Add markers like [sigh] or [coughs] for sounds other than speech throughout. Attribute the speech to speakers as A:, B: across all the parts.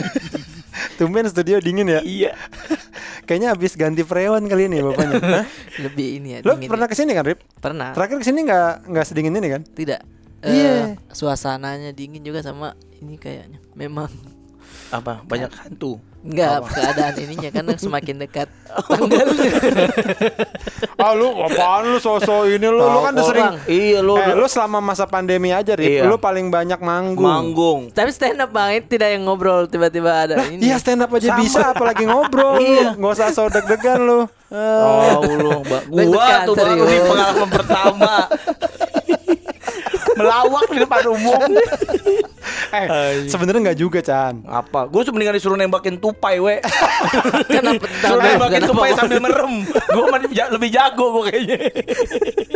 A: [laughs] Tumben studio dingin ya.
B: Iya. [laughs]
A: Kayaknya habis ganti freon kali ini bapaknya. [laughs] Hah?
C: Lebih ini ya.
A: Lo pernah
C: ya.
A: ke sini kan, Rip?
C: Pernah.
A: Terakhir ke sini nggak nggak sedingin ini kan?
C: Tidak.
A: Iya.
C: Eh, suasananya dingin juga sama ini kayaknya. Memang
B: Apa? Banyak hantu.
C: enggak keadaan ininya karena semakin dekat [laughs] [laughs]
A: Ah lu apaan lu sosok ini lu lu kan udah sering.
B: Iya lu.
A: Eh, lu selama masa pandemi aja, Rip.
B: Iya.
A: Lu paling banyak manggung.
B: manggung.
C: Tapi stand up banget tidak yang ngobrol tiba-tiba ada ini.
A: Iya stand up aja
B: Sama.
A: bisa apalagi ngobrol [laughs]
B: Iya.
A: Nggak usah so deg-degan lu.
B: Oh, lu, Mbak. Gua
C: Deg-degan,
B: tuh baru pengalaman pertama. Melawak di depan umum. [laughs]
A: Eh, sebenarnya nggak juga, Chan.
B: Apa? Gue mendingan disuruh nembakin tupai, we. [laughs]
C: Kenapa?
B: Suruh nembakin
C: kenapa-
B: tupai sambil merem. Gue mah ja- lebih jago gue kayaknya.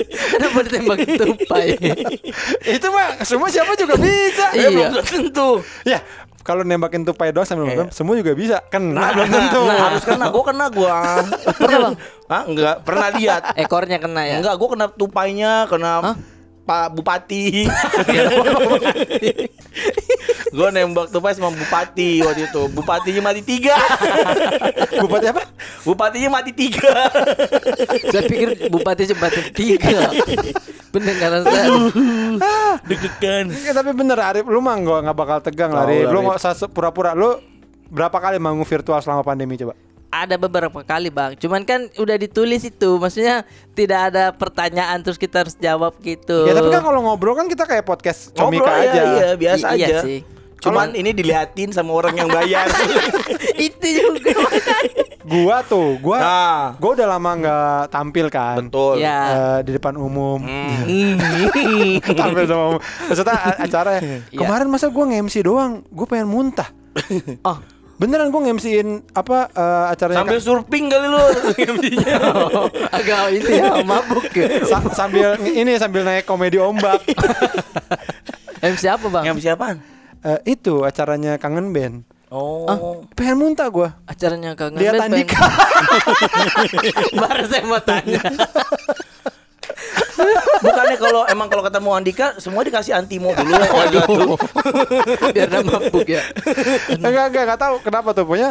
C: Kenapa ditembak tupai? [laughs]
A: Itu mah semua siapa juga bisa.
C: Iya.
B: Ya, belum tentu.
A: Ya, kalau nembakin tupai doang sambil
B: Iya.
A: merem, semua juga bisa. Kena belum tentu.
B: Nah, harus kena. Gue kena gue.
C: Pernah, Bang?
B: Hah? Enggak. Pernah lihat.
C: Ekornya kena ya?
B: Enggak, gue kena tupainya, kena
C: Hah?
B: Pak Bupati. [laughs] gue nembak tupai sama Bupati waktu itu. Bupatinya mati tiga. [laughs]
A: Bupati apa?
B: Bupatinya mati tiga. [laughs]
C: Saya pikir bupati cepat tiga. Bener karena saya
B: Deg-degan.
A: Ya, tapi bener Arif, lu mah nggak nggak bakal tegang lah,
B: Tahu
A: Arif.
B: lah,
A: Lu nggak pura-pura. Lu berapa kali manggung virtual selama pandemi coba?
C: Ada beberapa kali bang. Cuman kan udah ditulis itu, maksudnya tidak ada pertanyaan terus kita harus jawab gitu.
A: Ya tapi kan kalau ngobrol kan kita kayak podcast comika
B: Ngobrol ya,
A: aja.
B: iya, biasa
C: I- iya
B: aja.
C: sih.
B: Cuman ini diliatin sama orang yang bayar. [laughs]
C: itu juga. [laughs]
A: Gua tuh, gua
B: Nah.
A: gua udah lama nggak tampil kan.
B: Betul.
C: Ya.
A: Eh, di depan umum.
B: Hmm. [laughs]
A: tampil di depan umum. Maksudnya acara
C: Iya.
A: kemarin masa gua nge-MC doang, gua pengen muntah.
C: Oh,
A: Beneran gua nge-MC-in apa eh, acaranya
B: Sambil surfing kali lu [laughs] MC-nya. [laughs]
C: agak ini ya [laughs] mabuk ya.
A: Sa- sambil ini sambil naik komedi ombak.
C: MC apa bang?
B: MC apaan?
A: Eh, itu acaranya Kangen Band.
B: Oh.
A: Pengen muntah gua.
C: Acaranya kangen
A: Lihat
C: band,
A: Andika.
C: pengen- Baru saya mau tanya.
B: Bukannya kalau emang kalau ketemu Andika semua dikasih antimo dulu ya. Waduh.
C: Biar dia mabuk ya.
A: enggak enggak enggak tahu kenapa tuh pokoknya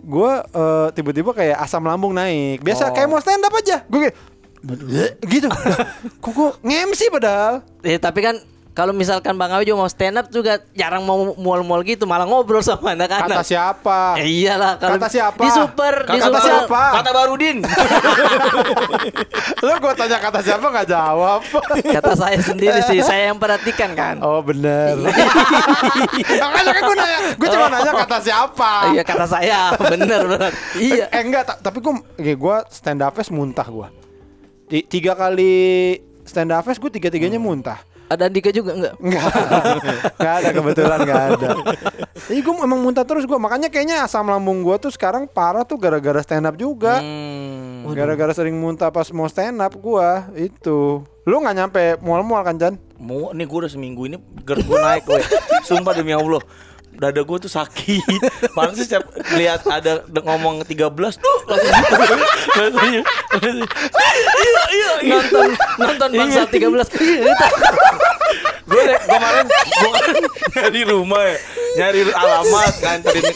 A: gue tiba-tiba kayak asam lambung naik biasa
B: Oh.
A: kayak mau stand up aja gue kayak gitu [laughs] kok gue nge-MC padahal
C: Eh, tapi kan kalau misalkan Bang Awi juga mau stand up juga jarang mau mual-mual gitu, malah ngobrol sama anak-anak.
A: kata siapa
C: Eh, iyalah kalau
A: Kata siapa?
C: Di super, di
A: Kata
C: super.
A: siapa?
B: Kata Barudin.
A: lo gue tanya kata siapa nggak jawab
C: Kata saya sendiri sih, saya yang perhatikan kan.
A: oh bener makanya kan gue nanya gue cuma nanya kata siapa
C: Iya kata saya, bener bener. Iya.
A: eh enggak ta- tapi gue gue stand up fest muntah gue tiga kali stand up fest gue tiga tiganya muntah
C: Ada Andika juga enggak?
A: Enggak, enggak [laughs] ada kebetulan enggak ada. [laughs] Jadi gue emang muntah terus gue, makanya kayaknya asam lambung gue tuh sekarang parah tuh gara-gara stand up juga.
B: Hmm.
A: Gara-gara sering muntah pas mau stand up gue itu. Lu nggak nyampe mual-mual kan Jan?
B: Mau nih gue udah seminggu ini GERD gue naik gue. [laughs] Sumpah demi Allah. Dada gue tuh sakit. [laughs] Paling sih setiap lihat ada ngomong 13 tuh langsung gitu. Rasanya. Iya, iya, iya.
C: Nonton nonton bangsa 13.
B: gue kemarin gue kan [laughs] nyari rumah ya nyari alamat nganterin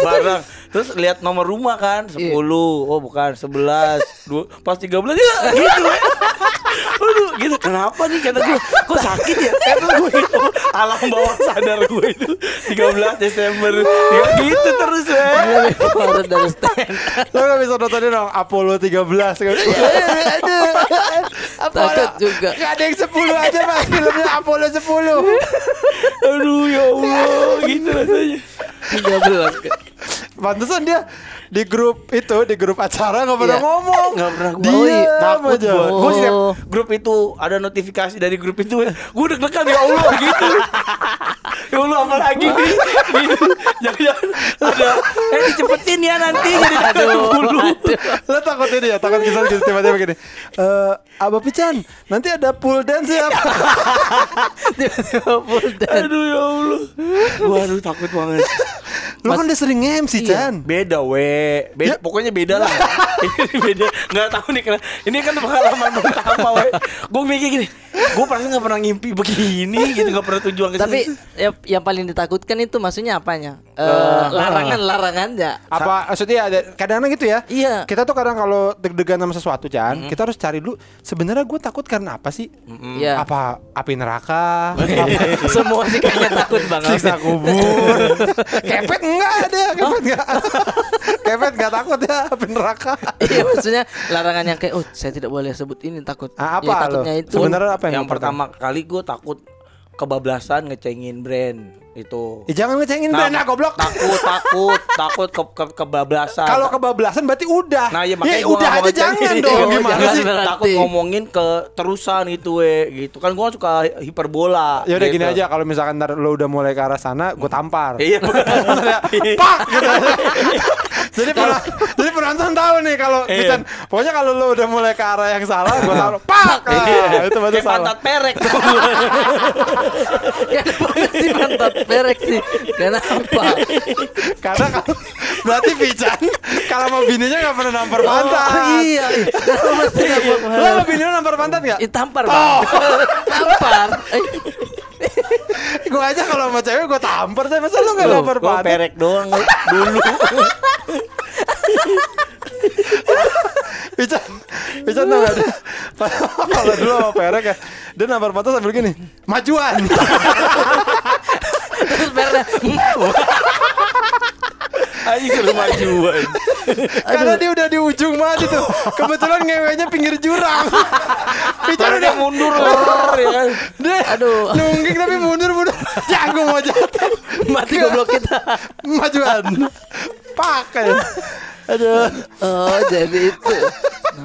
B: barang terus lihat nomor rumah kan 10 oh bukan 11 [laughs] dua, pas 13 ya gitu. Ya Aduh gitu. Kenapa nih kata gue kok sakit ya? Kata gue oh, alam bawah sadar gue itu. 13 Desember. Ya gitu terus ya.
C: Baru dari stand. [laughs]
A: Lu nggak bisa nontonin dong Apollo 13 Aduh, Apollo.
C: Takut juga.
A: Gak ada yang 10 aja mas filmnya Apollo 10 [laughs]
B: aduh ya Allah gitu rasanya.
C: 13.
A: Pantesan dia di grup itu di grup acara nggak pernah
C: Iya.
A: ngomong
B: Nggak pernah gua.
A: dia
B: iya, takut
A: aja
C: Oh.
B: setiap grup itu ada notifikasi dari grup itu, gue deg-degan ya Allah gitu. ya Allah apa lagi nih? [laughs] Jangan-jangan ada eh dicepetin ya nanti jadi
C: Aduh,
B: bulu.
C: aduh.
A: lo takut ini ya takut kisah gitu tiba-tiba gini eh Abah Pican nanti ada pool dance ya [laughs]
C: Tiba-tiba full dan
B: Aduh ya Allah. Waduh takut banget.
A: lo kan udah sering MC Chan
B: Beda we. Beda,
A: Ya.
B: pokoknya beda lah. [laughs] ini beda. Enggak tahu nih kenapa. Ini kan pengalaman pertama we. Gue mikir gini. gue perasaan nggak pernah ngimpi begini gitu nggak pernah tujuan ke
C: Tapi ya, yang paling ditakutkan itu maksudnya apanya? Eh,
B: Eh,
C: larangan-larangannya.
A: Apa maksudnya ada kadang-kadang gitu ya?
C: Iya.
A: Kita tuh kadang kalau deg-degan sama sesuatu Chan, kita harus cari dulu sebenarnya gue takut karena apa sih?
C: Iya.
A: Apa api neraka? apa [laughs]
C: Semua sih kayaknya takut banget.
A: siksa kubur? [laughs] kepet enggak ada, kepet enggak. [laughs] kepet enggak takut ya api neraka. [laughs]
C: iya maksudnya larangan yang kayak oh saya tidak boleh sebut ini takut.
A: Ah, apa
C: ya, takutnya itu.
A: Sebenarnya apa yang,
B: yang pertama kali gue takut kebablasan ngecengin brand itu.
A: Eh, jangan ngecengin brand ah, goblok.
B: Takut, takut, [laughs] takut ke, ke kebablasan.
A: Kalau kebablasan berarti udah.
B: Nah ya makanya
A: ya,
B: gua
A: udah aja jangan dong.
C: Oh,
A: Gimana
C: jangan
A: sih?
C: berarti.
B: Takut ngomongin ke terusan itu we gitu kan gue suka hiperbola.
A: Ya udah
B: gitu.
A: gini aja kalau misalkan ntar lo udah mulai ke arah sana, gue tampar.
B: Iya. [laughs]
A: Pak gitu. Jadi penonton, jadi penonton tahu nih kalau
B: Iya.
A: Pican, pokoknya kalau lo udah mulai ke arah yang salah, gue tahu pak. [laughs] Ah, itu berarti
B: Kayak
A: salah.
B: pantat perek [laughs]
C: sih pantat perek sih. Kenapa?
A: Karena kalau berarti Pican kalau sama bininya nggak pernah nampar pantat.
C: Oh, iya.
A: Lo sama bini lo nampar pantat nggak?
C: Tampar bang. tampar. Eh,
A: gue aja kalau sama cewek gue tampar, tapi masa lo nggak
C: Loh,
A: nampar
B: Gue perek doang dulu.
A: Pican, Pican tau gak? Kalau dulu sama perek ya, dia nampar pantat sambil gini, majuan.
C: terus pernya.
B: Ayo suruh majuan.
A: Karena dia udah di ujung banget itu. Kebetulan ngewenya pinggir jurang. [laughs] Pican
B: dia
A: udah
B: mundur lor, ya kan.
A: Dia
C: Aduh.
A: nungging tapi mundur mundur. Jago mau jatuh.
C: Mati goblok kita.
A: Majuan. Pakai. Aduh.
C: Oh, jadi itu.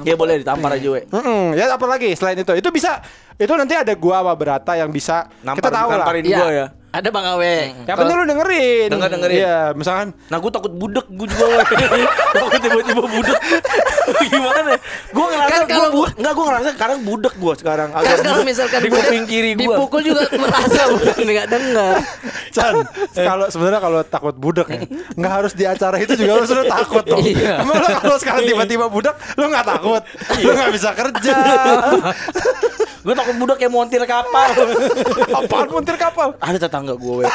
B: Ya boleh ditampar aja we.
A: Mm-mm. Ya apa lagi selain itu? Itu bisa itu nanti ada gua sama Berata yang bisa kita
B: Nampar,
A: tahu lah.
B: namparin
C: Iya.
B: gua ya.
C: Ada Bang Awe.
A: Yang penting lu dengerin.
B: Denger- dengerin.
A: Iya, misalkan
B: Nah gue takut budek gue juga we. [laughs] Takut tiba-tiba budek [laughs] Gimana Gue ngerasa
C: Kan
B: kan
C: kalau
B: kalau Enggak gue ngerasa sekarang budek gue sekarang
C: Kan
B: Agak
C: kalau
B: budek
C: misalkan
B: Di kuping kiri gue
C: dipukul juga merasa bukan nggak dengar. [laughs]
A: Chan, kalau sebenarnya kalau takut budak ya, nggak harus di acara itu juga harus lu takut dong.
C: Iya.
A: Emang lu kalau sekarang tiba-tiba budak, lu nggak takut, lu nggak bisa kerja.
B: Gue takut budek kayak montir kapal [laughs]
A: Apaan montir kapal?
B: Ada tetangga gue. [laughs]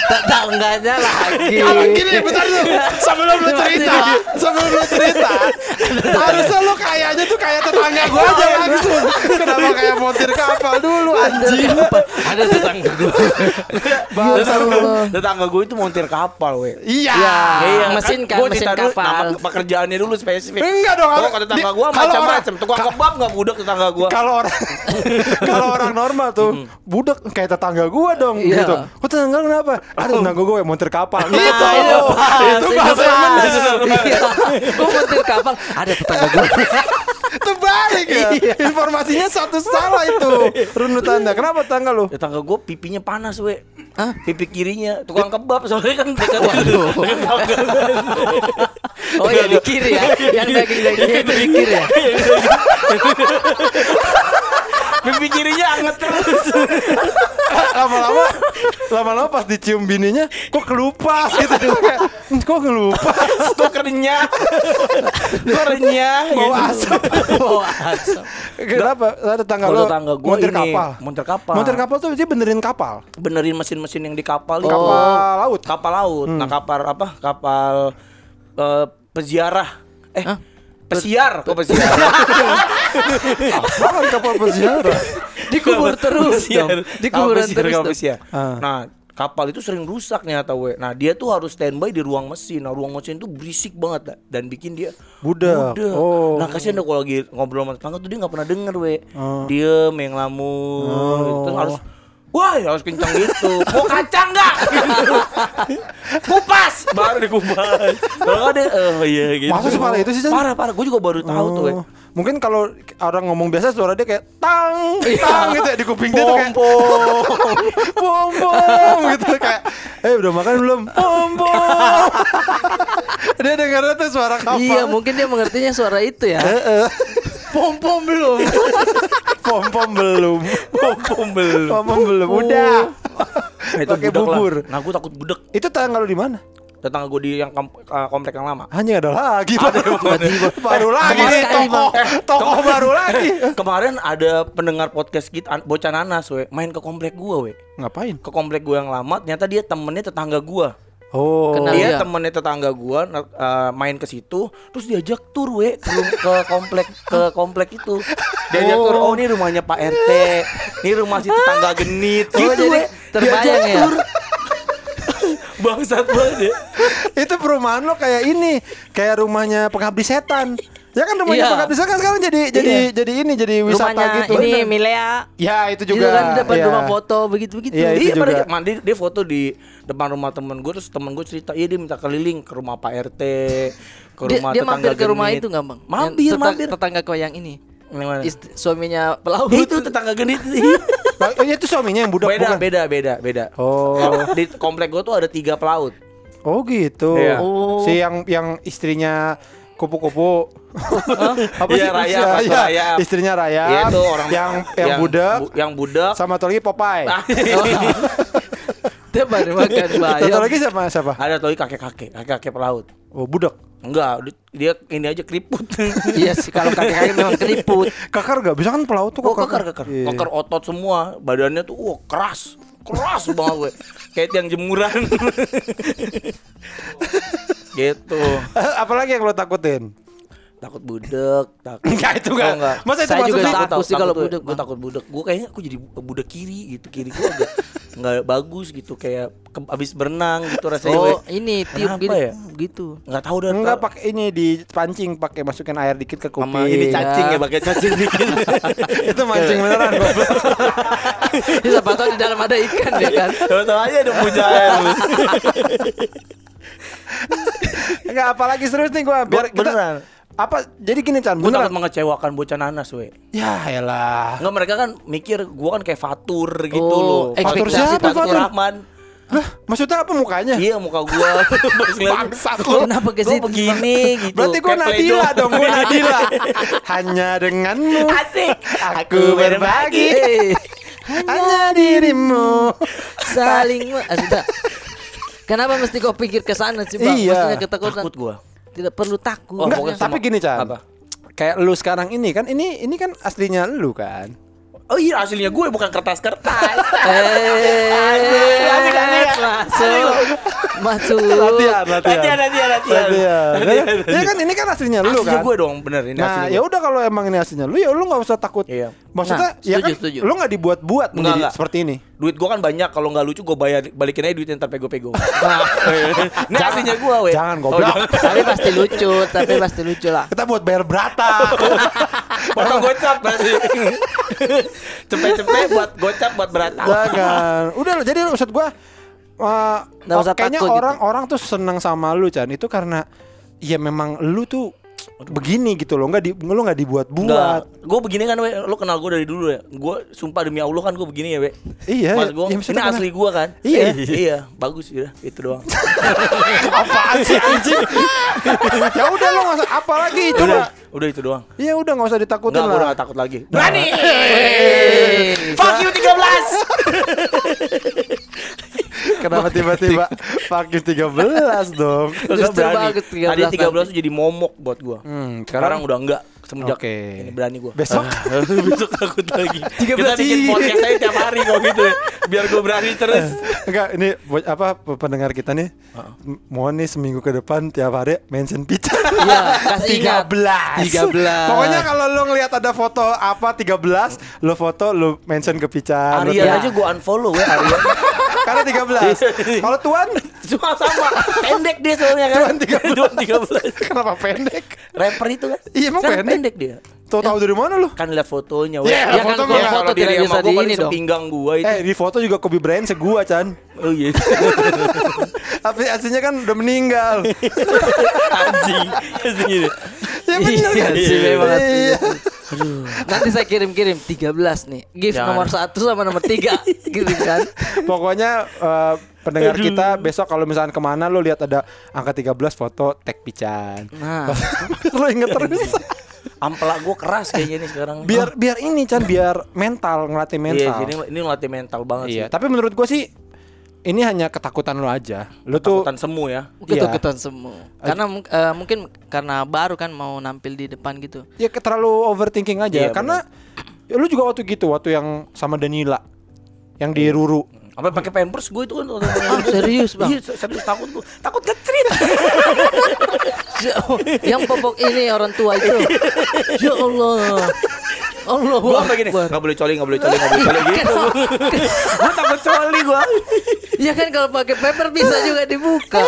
C: Tetangganya lagi.
A: Kalau gini bentar lu Sebelum lu cerita Sebelum lu cerita Harusnya lu kayaknya tuh kayak tetangga gua aja langsung Kenapa kayak montir kapal dulu anjing
C: Ada tetangga gue.
B: Tetangga gue itu montir kapal we
A: Iya
C: Iya. mesin kan,
B: Gua
C: mesin kapal.
B: Nama pekerjaannya dulu spesifik
A: Enggak dong,
B: Kalau tetangga gue macam-macam Tukang kebab gak budek tetangga gue
A: kalau orang [laughs] kalau orang normal tuh budak kayak tetangga gua dong
C: Iya.
A: gitu. Kok tetangga kenapa? Ada tetangga gua yang montir kapal. Gitu.
C: iya, pas,
A: itu
C: itu
A: bahasa yang
C: pas.
A: benar.
C: Iya. Gue montir kapal. Ada tetangga gue. [laughs]
A: Itu balik ya.
C: Iya.
A: Informasinya satu salah itu. [laughs] Runutannya. Kenapa tetangga lu?
B: Tetangga gue pipinya panas we
C: Hah?
B: Pipi kirinya Tukang kebab soalnya kan dekat
C: Waduh. Oh iya di kiri ya. Yang daging-dagingnya itu di kiri ya.
B: Pipi kirinya anget terus. [laughs]
A: Lama-lama lama-lama pas dicium bininya kok kelupas gitu. Kayak "Hmm, kok kelupas? [laughs]
B: Kok kerenyah? Kok renyah
A: bau
B: gitu.
A: asap. [laughs]
C: Bawa asap.
A: kenapa? Ada tetangga lu
B: tetangga gua
A: montir
B: ini,
A: kapal.
B: montir kapal.
A: montir kapal tuh dia benerin kapal.
B: Benerin mesin-mesin yang di kapal
A: kapal laut.
B: Kapal laut. Nah kapal apa? Kapal eh, Peziarah. Eh
C: Hah?
B: Pesiar. Kok pesiar
A: Apaan kapal peziarah
C: Dikubur terus
B: Pesiar.
C: dong. Dikuburan
B: Kapal pesiar,
C: terus
B: kapal pesiar.
A: Ah.
B: Nah kapal itu sering rusak nih atau we. Nah dia tuh harus standby di ruang mesin. Nah ruang mesin itu berisik banget dah. dan bikin dia
A: Budak. Oh.
B: Nah kasihan deh kalau lagi ngobrol sama tetangga tuh dia nggak pernah denger we.
A: Oh.
B: Diem yang ngelamun.
A: Oh.
B: Terus harus Wah, harus kencang gitu. Mau kacang nggak? [laughs] kupas, baru dikupas. Kalau ada, oh iya gitu.
A: Masa separah itu sih, Chan?
B: Parah, parah. Gue juga baru tahu tuh. we.
A: Oh. Mungkin kalau orang ngomong biasa suara dia kayak tang,
B: Iya.
A: tang gitu ya di kuping dia tuh kayak
B: Pompong. [laughs]
A: pom pom gitu kayak eh udah makan belum? Pom pom. [laughs] dia dengarnya tuh suara kapal.
C: Iya, mungkin dia mengertinya suara itu ya. Pom pom belum. [laughs]
A: Pom pom belum.
B: Pompong belum.
A: Pom pom belum. Udah.
B: Nah, itu
A: Pakai
B: budak lah.
A: bubur.
B: Nah, gue takut budek.
A: Itu tetangga lu di mana?
B: tetangga gue di yang kom- eh, komplek yang lama.
A: Hanya ada lagi
B: Ada,
A: baru,
B: Bang.
A: baru lagi nih
C: Kemarin,
A: toko toko baru lagi. [laughs]
B: Kemarin ada pendengar podcast kita bocah nanas we main ke komplek gua we.
A: Ngapain?
B: Ke komplek gua yang lama ternyata dia temennya tetangga gua.
A: Oh.
C: Kenal.
B: dia
C: iya.
B: temennya tetangga gua eh, main ke situ terus diajak tur we ke, komplek ke komplek itu. Diajak tur oh ini rumahnya Pak RT. Ini rumah si tetangga genit
C: Oh,
B: gitu
C: jadi
B: we.
C: terbayang ya?
B: tur. [laughs] Bangsat banget ya.
A: Itu perumahan lo kayak ini, kayak rumahnya pengabdi setan. Ya kan rumahnya
C: Iya.
A: pengabdi setan kan sekarang jadi jadi jadi ini jadi wisata
C: Rumahnya
A: gitu.
C: ini
A: Bener.
C: Milea.
A: Ya itu
C: Juga
A: juga.
C: kan di depan
A: iya.
C: rumah foto begitu-begitu.
A: Iya, itu
B: Iya, pada
A: juga.
B: mandi dia foto di depan rumah temen gue terus temen gue cerita iya dia minta keliling ke rumah Pak RT ke
C: Dia,
B: rumah
C: dia
B: tetangga
C: mampir ke rumah
B: genit.
C: itu nggak bang? Yang
B: Mampir,
C: teta-
B: mampir.
C: Tetangga kau yang ini.
B: Yang mana?
C: Ist- suaminya pelaut.
B: itu tetangga genit [laughs]
A: Oh, iya, itu suaminya yang budak
B: beda
A: bukan?
B: beda beda beda
A: Oh. [laughs]
B: di komplek gue tuh ada tiga pelaut
A: Oh gitu.
B: Iya.
C: Oh.
A: Si yang yang istrinya kupu-kupu. Apa
B: Iya, Rayap,
A: Iya, iya.
B: Rayap.
A: Istrinya Rayap.
B: Iya, itu orang
A: yang yang, budak
B: bu- yang budak
A: sama satu lagi Popeye.
B: Ah, [laughs]
C: Dia baru makan
A: Satu
C: bayam.
A: lagi siapa siapa?
B: ada tuh kakek kakek kakek kakek pelaut
A: Oh, budak.
B: enggak di- dia ini aja keriput [laughs]
C: Iya sih kalau kakek-kakek memang keriput.
A: Kakar gak bisa kan pelaut tuh
B: Oh kakar kakar
A: Iya.
B: kakar otot semua badannya tuh wah keras keras banget gue kayak tiang jemuran [laughs] gitu [laughs]
A: Apalagi yang lo takutin?
B: takut budek takut
A: Enggak itu enggak.
B: Oh, enggak.
A: Masa itu
C: Saya juga
A: sih?
C: takut sih kalau budek,
B: gue takut budek gue kayaknya aku jadi budek kiri gitu kiri gue agak nggak bagus gitu kayak ke- abis berenang gitu rasanya
C: Oh,
B: we.
C: ini tiup gini
B: ya?
C: gitu.
B: nggak tahu dah
A: Enggak
B: tahu.
A: pakai ini dipancing pakai masukin air dikit ke kuping.
B: sama ini cacing ya pakai cacing dikit [laughs]
A: itu mancing beneran goblok. [laughs]
C: Ini siapa tahu di dalam ada ikan ya kan.
B: tahu aja ada pujahan lu.
A: Enggak apalagi serius nih gua biar
B: Gua
A: kita
B: beneran.
A: apa jadi gini Chan
B: gue takut mengecewakan bocah nanas we
A: Ya elah.
B: Enggak mereka kan mikir gua kan kayak Fatur gitu
C: Oh,
B: loh.
C: Fatur
A: siapa, Fatur?
B: Rahman.
A: Lah, maksudnya apa mukanya?
B: Iya muka gua. [laughs]
A: Bangsat lu.
C: Kenapa ke situ?
B: begini gitu.
A: Berarti gua Nadila dong, gua Nadila. [laughs] Hanya denganmu
B: Asik.
A: aku berbagi hanya dirimu.
C: saling sudah. Kenapa mesti kau pikir ke sana sih, Bang?
A: Iya.
C: Maksudnya ketakutan.
B: Takut gua.
C: Tidak perlu takut.
B: Oh,
A: Enggak, tapi
B: sama-
A: gini Chan.
B: Apa?
A: Kayak lu sekarang ini kan ini ini kan aslinya lu kan.
B: Oh iya aslinya gue bukan kertas-kertas. [laughs]
C: Eh,
B: asik, asik.
C: masuk, masuk.
A: Latihan, latihan.
B: Latihan, latihan, latihan.
A: Latihan. Ya kan ini kan aslinya lu
B: Aslinya
A: kan.
B: gue dong bener ini
A: Nah, ya udah kalau emang ini aslinya lu ya lu nggak usah takut.
B: Iya.
A: Maksudnya
C: Nah,
A: ya
C: setuju,
A: kan
C: setuju.
A: lu nggak dibuat-buat menjadi
B: enggak.
A: seperti ini.
B: Duit gue kan banyak kalau nggak lucu gue bayar balikin aja duitnya ntar pego-pego. [laughs] Ini aslinya gue weh.
A: Jangan
B: Oh,
A: goblok. [laughs]
C: Tapi pasti lucu, tapi pasti lucu lah.
A: Kita buat bayar berata. [laughs]
B: Potong gocap berarti. Cepet-cepet buat gocap buat berata.
A: Jangan. Udah lah, jadi maksud gua uh,
C: usah
A: kayaknya
C: takut gitu.
A: orang-orang tuh seneng sama lu Chan itu karena ya memang lu tuh begini gitu loh nggak di lu nggak dibuat-buat
B: Gue begini kan we, lo kenal gue dari dulu ya. Gue sumpah demi Allah kan gue begini ya we.
A: Iya,
B: Mas
A: iya.
B: gue,
A: Ya,
B: ini asli gue kan.
A: Iya.
B: iya, bagus ya, itu doang. [laughs]
A: apaan sih anjing ya udah lo nggak usah apa lagi
B: udah,
A: coba
B: udah itu doang.
A: ya udah nggak usah ditakutin
B: Enggak, gue udah
A: lah
B: gak takut lagi. Berani.
C: Eh, [laughs]
B: Fuck you 13. [laughs]
A: kenapa tiba-tiba pakai 13 dong
C: Justru
B: berani.
C: bagus 13
B: Tadi 13
C: nanti.
B: tuh jadi momok buat gue.
A: Hmm,
B: Sekarang udah enggak semenjak
A: Oke.
B: ini berani gue.
A: besok [laughs]
B: Besok takut lagi. [laughs]
A: 13
B: Kita bikin podcast aja tiap hari kalau gitu ya. Biar gue berani terus. [laughs]
A: enggak ini apa pendengar kita nih m- mohon nih seminggu ke depan tiap hari mention pizza
C: Iya, kasih ingat.
A: 13
C: 13.
A: Pokoknya kalau lu ngelihat ada foto apa 13 Lu foto lu mention ke
B: Aryan
C: Ya.
B: aja gue unfollow ya Aryan.
A: Karena 13 Kalau Tuan
B: Cuma sama pendek dia soalnya kan.
A: Tuan 13. [laughs]
B: Tuan 13.
A: Kenapa pendek?
B: Rapper itu kan.
A: Iya, emang
B: Sekarang
A: pendek?
B: dia.
A: Tuh tahu dari mana lu?
B: Kan lihat fotonya
A: Iya,
C: Ya kan
A: foto
C: kalau
A: gua-
C: foto tidak bisa di
B: gua
C: ini dong.
B: sepinggang gua itu.
A: Eh di foto juga Kobe Bryant segua Chan
B: Oh iya. [laughs]
A: Tapi aslinya kan udah meninggal [laughs]
B: Anjing. Segini.
A: Ya bener
C: Iya
A: kan?
C: sih, memang
A: Iya.
C: Nanti saya kirim-kirim 13 nih. Gift
B: Jangan.
C: nomor 1 sama nomor 3 [laughs] gitu kan.
A: Pokoknya eh, pendengar kita besok kalau misalkan ke mana lu lihat ada angka 13 foto tag Pican
C: Nah, [laughs]
A: Lu inget terus [laughs]
B: Ampela gua keras kayaknya nih sekarang.
A: Biar biar ini Chan biar mental ngelatih
B: Iya,
A: mental
B: ini ini melatih mental banget
A: Iya,
B: sih.
A: tapi menurut gue sih ini hanya ketakutan lu aja. Lu tuh
B: Takutan semu ya.
C: Ketakutan semua. Karena eh, mungkin karena baru kan mau nampil di depan gitu.
A: ya terlalu overthinking aja
B: Iya,
A: karena ya, lu juga waktu gitu waktu yang sama Danila yang di Ruru.
B: Apa pakai pampers gue itu kan
C: Ah, serius, Bang?
B: Iya, serius takut gue. Takut kecerit. [laughs]
C: yang popok ini orang tua itu. [laughs] Ya Allah. Allah.
B: Gue apa gini? Gak boleh coli, gak boleh coli, gak boleh coli gitu. Gue takut coli gue.
C: Ya kan kalau pakai paper bisa juga dibuka.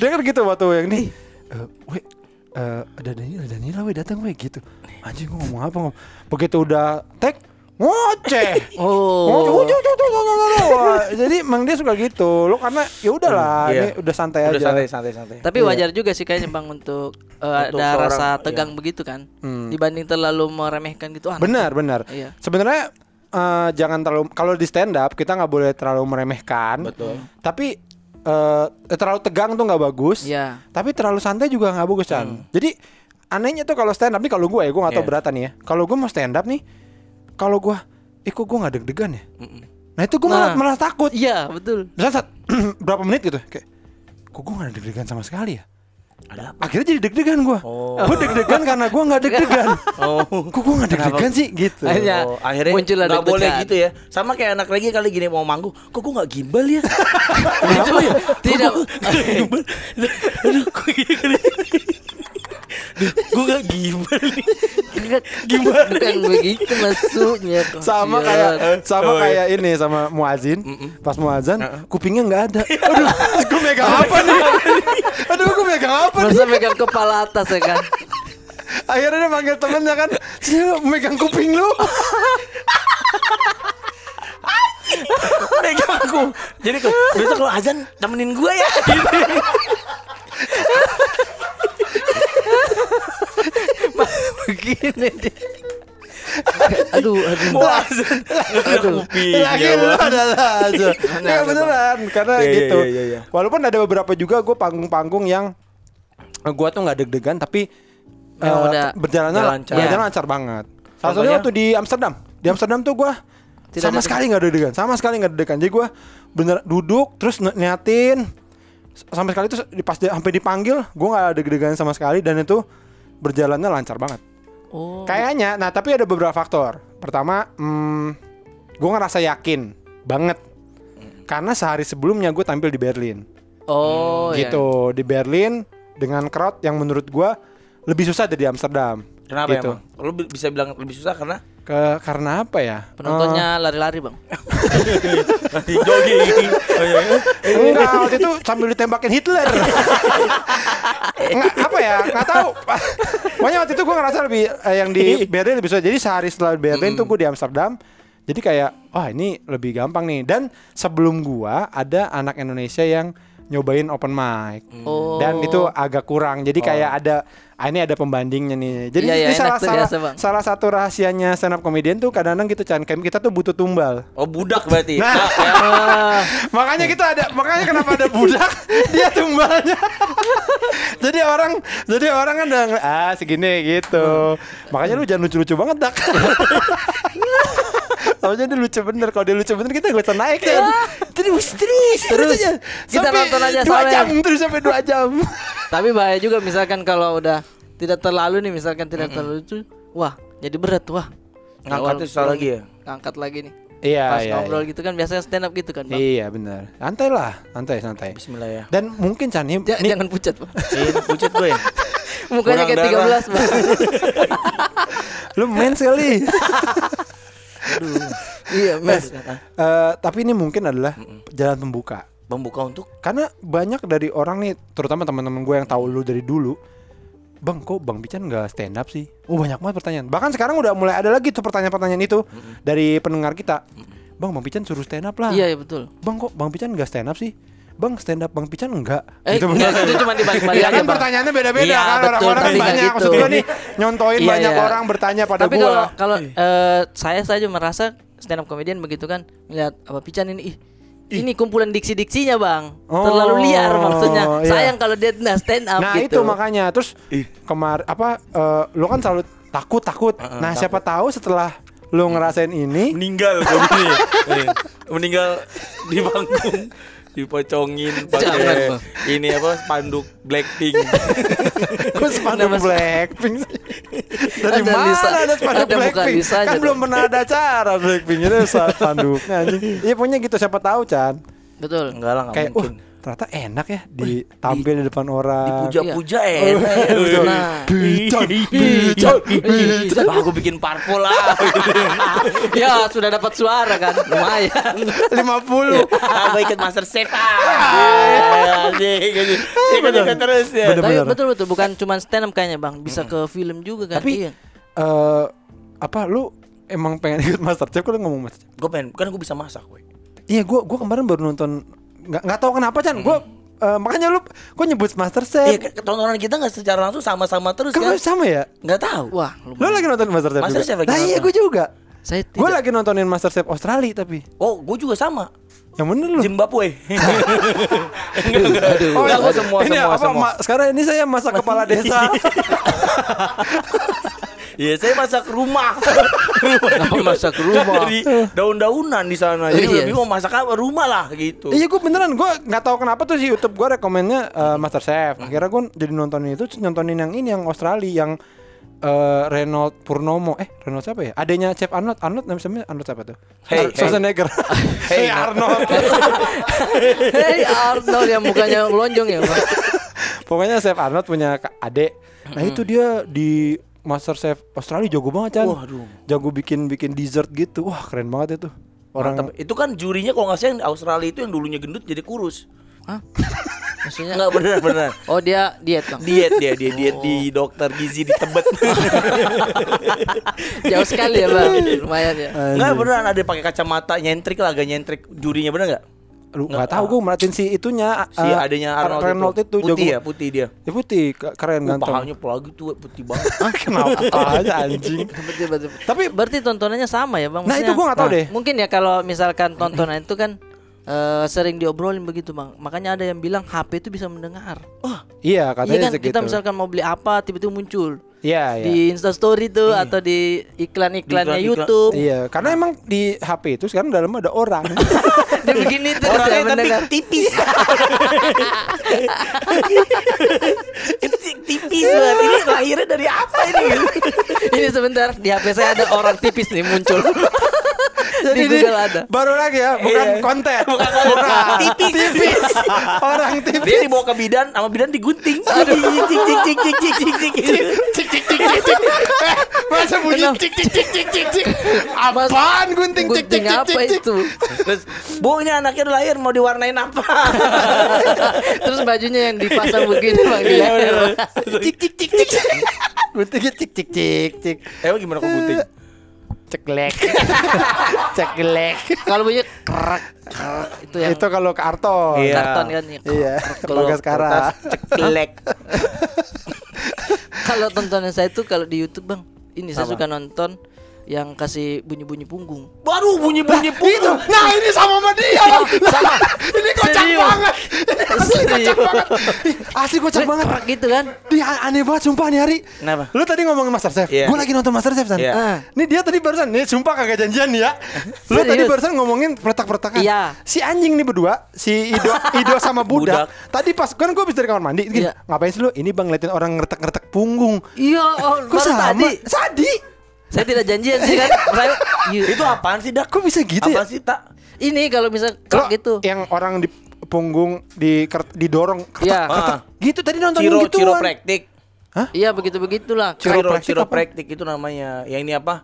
A: Dia kan gitu waktu yang nih. Eh, weh, eh, ada Danila, Danila weh datang weh gitu. Anjing gua ngomong apa ngomong. Begitu udah tag ngoceh.
C: Oh.
A: Ngoceh, Jadi emang dia suka gitu. Lo karena ya udahlah,
B: Iya.
A: ini udah santai
B: Udah
A: aja.
B: santai, santai, santai.
C: Tapi wajar juga sih kayaknya Bang untuk,
B: Untuk
C: ada
B: seorang,
C: rasa
B: iya.
C: tegang begitu kan.
A: Hmm.
C: Dibanding terlalu meremehkan gitu. Ah,
A: Benar, benar.
C: Iya.
A: Sebenarnya eh, jangan terlalu kalau di stand up kita nggak boleh terlalu meremehkan.
B: Betul.
A: Tapi eh, terlalu tegang tuh nggak bagus.
C: Iya.
A: Tapi terlalu santai juga nggak bagus kan. Jadi anehnya tuh kalau stand up nih kalau gue ya gue nggak tahu
B: Iya.
A: beratan ya. Kalau gue mau stand up nih, kalau gue, eh kok gue nggak deg-degan ya?
B: Mm-mm.
A: Nah itu gue malah
C: Nah.
A: malah takut.
C: Iya, betul.
A: Misalnya saat [clears throat] berapa menit gitu, kayak, kok gue nggak deg-degan sama sekali ya?
B: Ada apa?
A: Akhirnya jadi deg-degan gue.
B: Oh.
A: Gue deg-degan karena gue nggak deg-degan. [laughs]
B: Oh.
A: Kok gue nggak deg-degan sih gitu?
C: Hanya
B: Oh, akhirnya
C: muncul ada
B: nggak boleh gitu ya. Sama kayak anak lagi kali gini mau manggung, kok gue nggak gimbal ya? [laughs]
C: Itu ya. Tidak.
B: gimbal. [laughs] Aduh, kok gini kali. Gue gak gimbal nih.
C: Gimana? Bukan begitu maksudnya. [laughs]
A: sama kayak sama
B: Oh, iya.
A: kayak ini sama muazin pas muazin kupingnya nggak ada [laughs] aduh gue megang apa nih [laughs] aduh gue megang apa nih
C: Masa megang kepala atas ya kan.
A: akhirnya dia manggil temennya kan megang kuping lu
B: Megang aku. Jadi kok besok kalau azan temenin gue ya. [laughs]
C: Begini dia. Aduh, aduh.
B: Mau azan. Aduh.
A: lagi lu adalah aja [laughs] ya beneran karena
B: iya,
A: gitu.
B: iya, iya, iya.
A: walaupun ada beberapa juga gue panggung-panggung yang gue tuh nggak deg-degan tapi
C: Yang
A: eh,
C: udah.
A: berjalannya
B: lancar.
A: berjalan lancar banget. Salah satunya waktu di Amsterdam. Di Amsterdam tuh gue
C: Tidak
A: sama sekali nggak deg-degan. Sama sekali nggak deg-degan. Jadi gue bener duduk terus ni- niatin. Sampai sekali di- pas sampai dipanggil gue nggak deg-degan sama sekali. Dan itu berjalannya lancar banget
C: Oh.
A: Kayaknya, nah tapi ada beberapa faktor. Pertama, hmm, gue ngerasa yakin banget karena sehari sebelumnya gue tampil di Berlin,
C: Oh, iya.
A: gitu di Berlin dengan crowd yang menurut gue lebih susah dari Amsterdam.
B: Kenapa
A: gitu.
B: emang? Bi- bisa bilang lebih susah karena
A: Ke karena apa ya?
C: Penontonnya lari-lari, Bang.
B: jogging. Oh, iya, iya.
A: Eh, enggak, waktu itu sambil ditembakin Hitler. [laughs] Nggak, apa ya? Nggak tahu. Pokoknya waktu itu gue ngerasa lebih eh, yang di [laughs] Berlin lebih susah. Jadi sehari setelah Berlin tuh gue di Amsterdam. Jadi kayak, wah ini lebih gampang nih. Dan sebelum gua ada anak Indonesia yang nyobain open mic.
C: Oh.
A: Dan itu agak kurang. Jadi kayak ada ah, ini ada pembandingnya nih. Jadi
C: Iya, iya,
A: ini
C: enak
A: salah salah,
C: biasa, Bang.
A: salah satu rahasianya stand up comedian tuh kadang-kadang gitu Chan. Kita tuh butuh tumbal.
B: Oh budak berarti.
A: Nah.
B: Ah, ya. [laughs]
A: Makanya kita ada makanya kenapa ada budak [laughs] dia tumbalnya [laughs] jadi orang jadi orang kan udah ah segini gitu makanya lu jangan lucu-lucu banget dak Soalnya dia lucu bener Kalau dia lucu bener kita gak usah naik kan Terus terus
C: Terus,
A: aja
C: kita
A: Sampai
C: nonton aja
A: dua
C: sampai-
A: jam Terus sampai 2 jam [laughs]
C: Tapi bahaya juga misalkan kalau udah tidak terlalu nih, misalkan tidak terlalu lucu, wah, jadi berat, wah.
B: Ngangkatnya susah lagi ya?
C: Ngangkat lagi nih.
A: Iya
C: Pas
A: iya
C: ngobrol gitu kan biasanya stand up gitu kan, Bang.
A: Iya bener Santai lah Santai santai
B: Bismillah ya.
A: Dan mungkin Chan ini,
C: Ja-
A: ini
C: jangan pucat, Bang. [laughs]
B: Ini pucet gue ya.
C: Mukanya kayak
B: darah.
C: 13, Bang. [laughs]
A: Lu main sekali [laughs]
C: iya, Mas.
A: Eh, Tapi ini mungkin adalah Jalan pembuka
B: Membuka untuk
A: Karena banyak dari orang nih, terutama teman-teman gue yang tahu lu dari dulu, Bang, kok Bang Pican nggak stand up sih? Oh banyak banget pertanyaan. Bahkan sekarang udah mulai ada lagi tuh pertanyaan-pertanyaan itu dari pendengar kita. Bang, Bang Pican suruh stand up lah.
C: Iya, iya betul.
A: Bang, kok Bang Pican nggak stand up sih? Bang, stand up Bang Pican enggak?
C: Eh,
A: Gitu,
C: enggak,
A: bener.
C: itu cuma dibalik-balik
A: Iya
C: aja,
A: kan
C: Bang.
A: pertanyaannya beda-beda
C: Iya,
A: kan orang-orang kan
C: tapi
A: banyak.
C: gitu.
A: Maksud gue nih nyontoin
C: Iya,
A: banyak
C: iya.
A: orang bertanya pada
C: Tapi
A: gua.
C: kalau kalau eh, saya saja merasa stand up comedian begitu kan melihat apa Pican ini ih ini kumpulan diksi-diksinya bang
A: Oh,
C: terlalu liar maksudnya
A: iya.
C: sayang kalau dia nggak stand up
A: Nah
C: gitu
A: itu makanya terus kemar apa eh, lo kan selalu takut takut.
B: Heeh,
A: nah siapa tahu setelah lu ngerasain ini
B: meninggal gue [laughs] meninggal di panggung dipocongin [laughs] pakai ini apa spanduk Blackpink. [laughs]
A: Kok spanduk Blackpink? Dari
C: Ada
A: mana
C: Lisa-
A: ada spanduk
C: ada
A: Blackpink?
C: Lisanya
A: Kan
C: dong.
A: belum pernah ada acara Blackpink itu spanduknya anjing. [laughs] Iya punya gitu siapa tahu Chan.
C: Betul.
B: Enggak lah, enggak
A: Kayak uh
B: mungkin.
A: Ternyata enak ya ditampil di depan orang.
B: Dipuja-puja
A: Iya.
B: enak [laughs] ya.
A: Betul.
C: Nah.
A: Bican,
C: Bican,
A: bican,
C: bican.
B: Wah, aku bikin parpol lah. [laughs]
C: ya sudah dapat suara kan, lumayan. [laughs]
A: 50.
B: Aku ikut Master Chef. Ah. Ikut-ikut terus ya.
A: Bener.
C: Tapi betul betul bukan cuma stand up kayaknya bang, bisa ke film juga kan.
A: Tapi
C: iya.
A: eh apa lu emang pengen ikut Masterchef kalau ngomong Masterchef?
B: Gue pengen, kan gue bisa masak, gue.
A: Iya, gua gua kemarin baru nonton nggak nggak tahu kenapa Chan. Gua eh, makanya lu gua nyebut Masterchef.
B: Iya, ke- tontonan kita nggak secara langsung sama-sama terus
A: kan
B: kan?
A: sama ya?
B: Nggak tahu.
C: Wah,
A: Lu lagi nonton Masterchef,
B: Masterchef
A: juga?
B: lagi
A: Nah iya gue juga
C: Saya
A: Gue lagi nontonin Masterchef Australia tapi
B: Oh, gue juga sama.
A: Yang bener lu
B: Zimbabwe. enggak, enggak.
A: Oh,
B: Enggak,
A: ya,
B: gua semua,
A: ini
B: semua,
A: apa,
B: semua.
A: Ma- sekarang ini saya masak kepala desa [laughs]
B: Iya, saya masak rumah.
C: Kenapa masak rumah?
B: Dari daun-daunan di sana. Jadi
C: Iya.
B: gue bingung masak apa rumah lah gitu.
A: Iya gue beneran Gue nggak tahu kenapa tuh si Youtube gue rekomennya eh, Masterchef Akhirnya gue jadi nontonin itu terus Nontonin yang ini yang Australia Yang eh, Reynold Purnomo Eh Reynold siapa ya? Adanya Chef Arnold Arnold namanya Arnold siapa tuh?
B: Hey,
A: Ar- Schwarzenegger
B: Hey,
A: Hey Arnold [laughs]
C: Hei Arnold yang mukanya melonjong ya.
A: Pokoknya Chef Arnold punya adek. Nah itu dia di Master Chef Australia jago banget kan.
B: Waduh.
A: Jago bikin bikin dessert gitu. Wah keren banget itu. Orang
B: Mantap. Itu kan jurinya kalau nggak salah yang Australia itu yang dulunya gendut jadi kurus.
C: Hah? [laughs] Maksudnya?
B: Enggak bener bener. [laughs]
C: Oh dia diet bang.
B: Diet dia, dia diet di dokter gizi di Tebet. [laughs]
C: Jauh sekali ya bang. Lumayan ya.
B: Enggak beneran ada pakai kacamata nyentrik lah, agak nyentrik jurinya bener nggak?
A: Lu nggak tahu gue merhatiin si itunya
B: Si
A: eh,
B: adanya Arnold,
A: Reynold itu,
B: putih
A: jago.
B: ya, putih dia.
A: Ya putih, ke- keren
B: Uh,
A: ganteng.
B: pahanya pelagi tuh putih banget. [laughs]
A: Kenapa [laughs] aja anjing? [laughs] Tapi
C: Berarti tontonannya sama ya bang?
A: Nah, itu gua nggak tahu deh.
C: Mungkin ya kalau misalkan tontonan itu kan eh, sering diobrolin begitu bang. Makanya ada yang bilang HP itu bisa mendengar.
B: Wah,
A: iya
C: Iya
A: katanya
C: kan
A: segitu.
C: kita misalkan mau beli apa tiba-tiba muncul
A: Iya, iya.
C: di Instastory tuh atau di iklan-iklannya
B: Di iklan-iklan.
C: YouTube.
A: Iya, karena emang di HP itu sekarang dalamnya ada orang. [laughs]
C: Dia begini terus
B: orangnya
C: ya
B: tapi
C: mendengar.
B: tipis. Itu [laughs] [laughs] tipis banget. Ini lahirnya dari apa ini?
C: ini sebentar di HP saya ada orang tipis nih muncul.
A: Jadi
C: di
A: Google
C: ada.
A: Baru lagi ya, bukan
B: iya.
A: konten.
B: Bukan orang tipis.
A: tipis. Orang tipis.
B: Dia dibawa ke bidan, sama bidan digunting. Cik cik cik cik cik cik cik cik.
A: Cik cik cik cik cik. Masa bunyi cik cik cik cik cik cik. Apaan gunting cik cik cik cik cik.
B: Terus, Bu ini anaknya udah lahir mau diwarnain apa?
C: Terus bajunya yang dipasang begini Bang. [laughs]
A: Cik cik cik cik. Guntingnya cik cik cik cik.
B: Emang gimana kok gunting?
A: Ceklek. [laughs] Ceklek.
C: Kalau bunyi kerak kerak itu yang
A: Itu kalau ke Arto.
B: Iya.
C: karton kan ya.
A: Iya.
C: Kalau.
B: Kertas ceklek. [laughs]
C: Kalau tontonan saya itu kalau di YouTube bang, ini saya suka nonton yang kasih bunyi-bunyi punggung.
B: Baru bunyi-bunyi
A: Itu.
B: punggung.
A: Nah, ini sama sama dia.
C: Sama.
A: Ini kocak
C: Serius.
A: banget. Ini asli kocak banget. Asli kocak banget.
C: Gitu kan?
A: Dia aneh banget sumpah nih hari.
B: Kenapa?
A: Lu tadi ngomongin Masterchef.
B: Iya.
A: Gue lagi nonton Masterchef San.
B: Iya.
C: Ah.
A: Nih dia tadi barusan nih sumpah kagak janjian nih ya. Lu
C: Serius?
A: tadi barusan ngomongin peretak-peretakan.
C: Iya.
A: Si anjing nih berdua, si Ido [laughs] Ido sama Budak.
B: Budak.
A: Tadi pas kan gue bisa dari kamar mandi. Gini,
C: Iya.
A: Ngapain sih lu? Ini Bang ngeliatin orang ngeretek-ngeretek punggung.
C: Iya, oh,
A: Kok sama?
C: tadi.
A: Sadi.
C: Saya tidak janjian sih kan. [laughs] Saya iya.
B: Itu apaan sih, Dak?
A: Kok bisa gitu
B: Apaan
A: ya?
B: sih, Tak?
C: ini kalau bisa kerak gitu.
A: yang orang di punggung di didorong kertek,
C: Iya.
B: Ah.
A: Gitu tadi nonton
B: Ciro,
A: gitu.
B: ciro praktik.
C: Iya begitu-begitulah.
A: Ciro-
B: Ciro,
A: praktik
B: ciro
A: apa?
B: praktik itu namanya. Yang ini apa?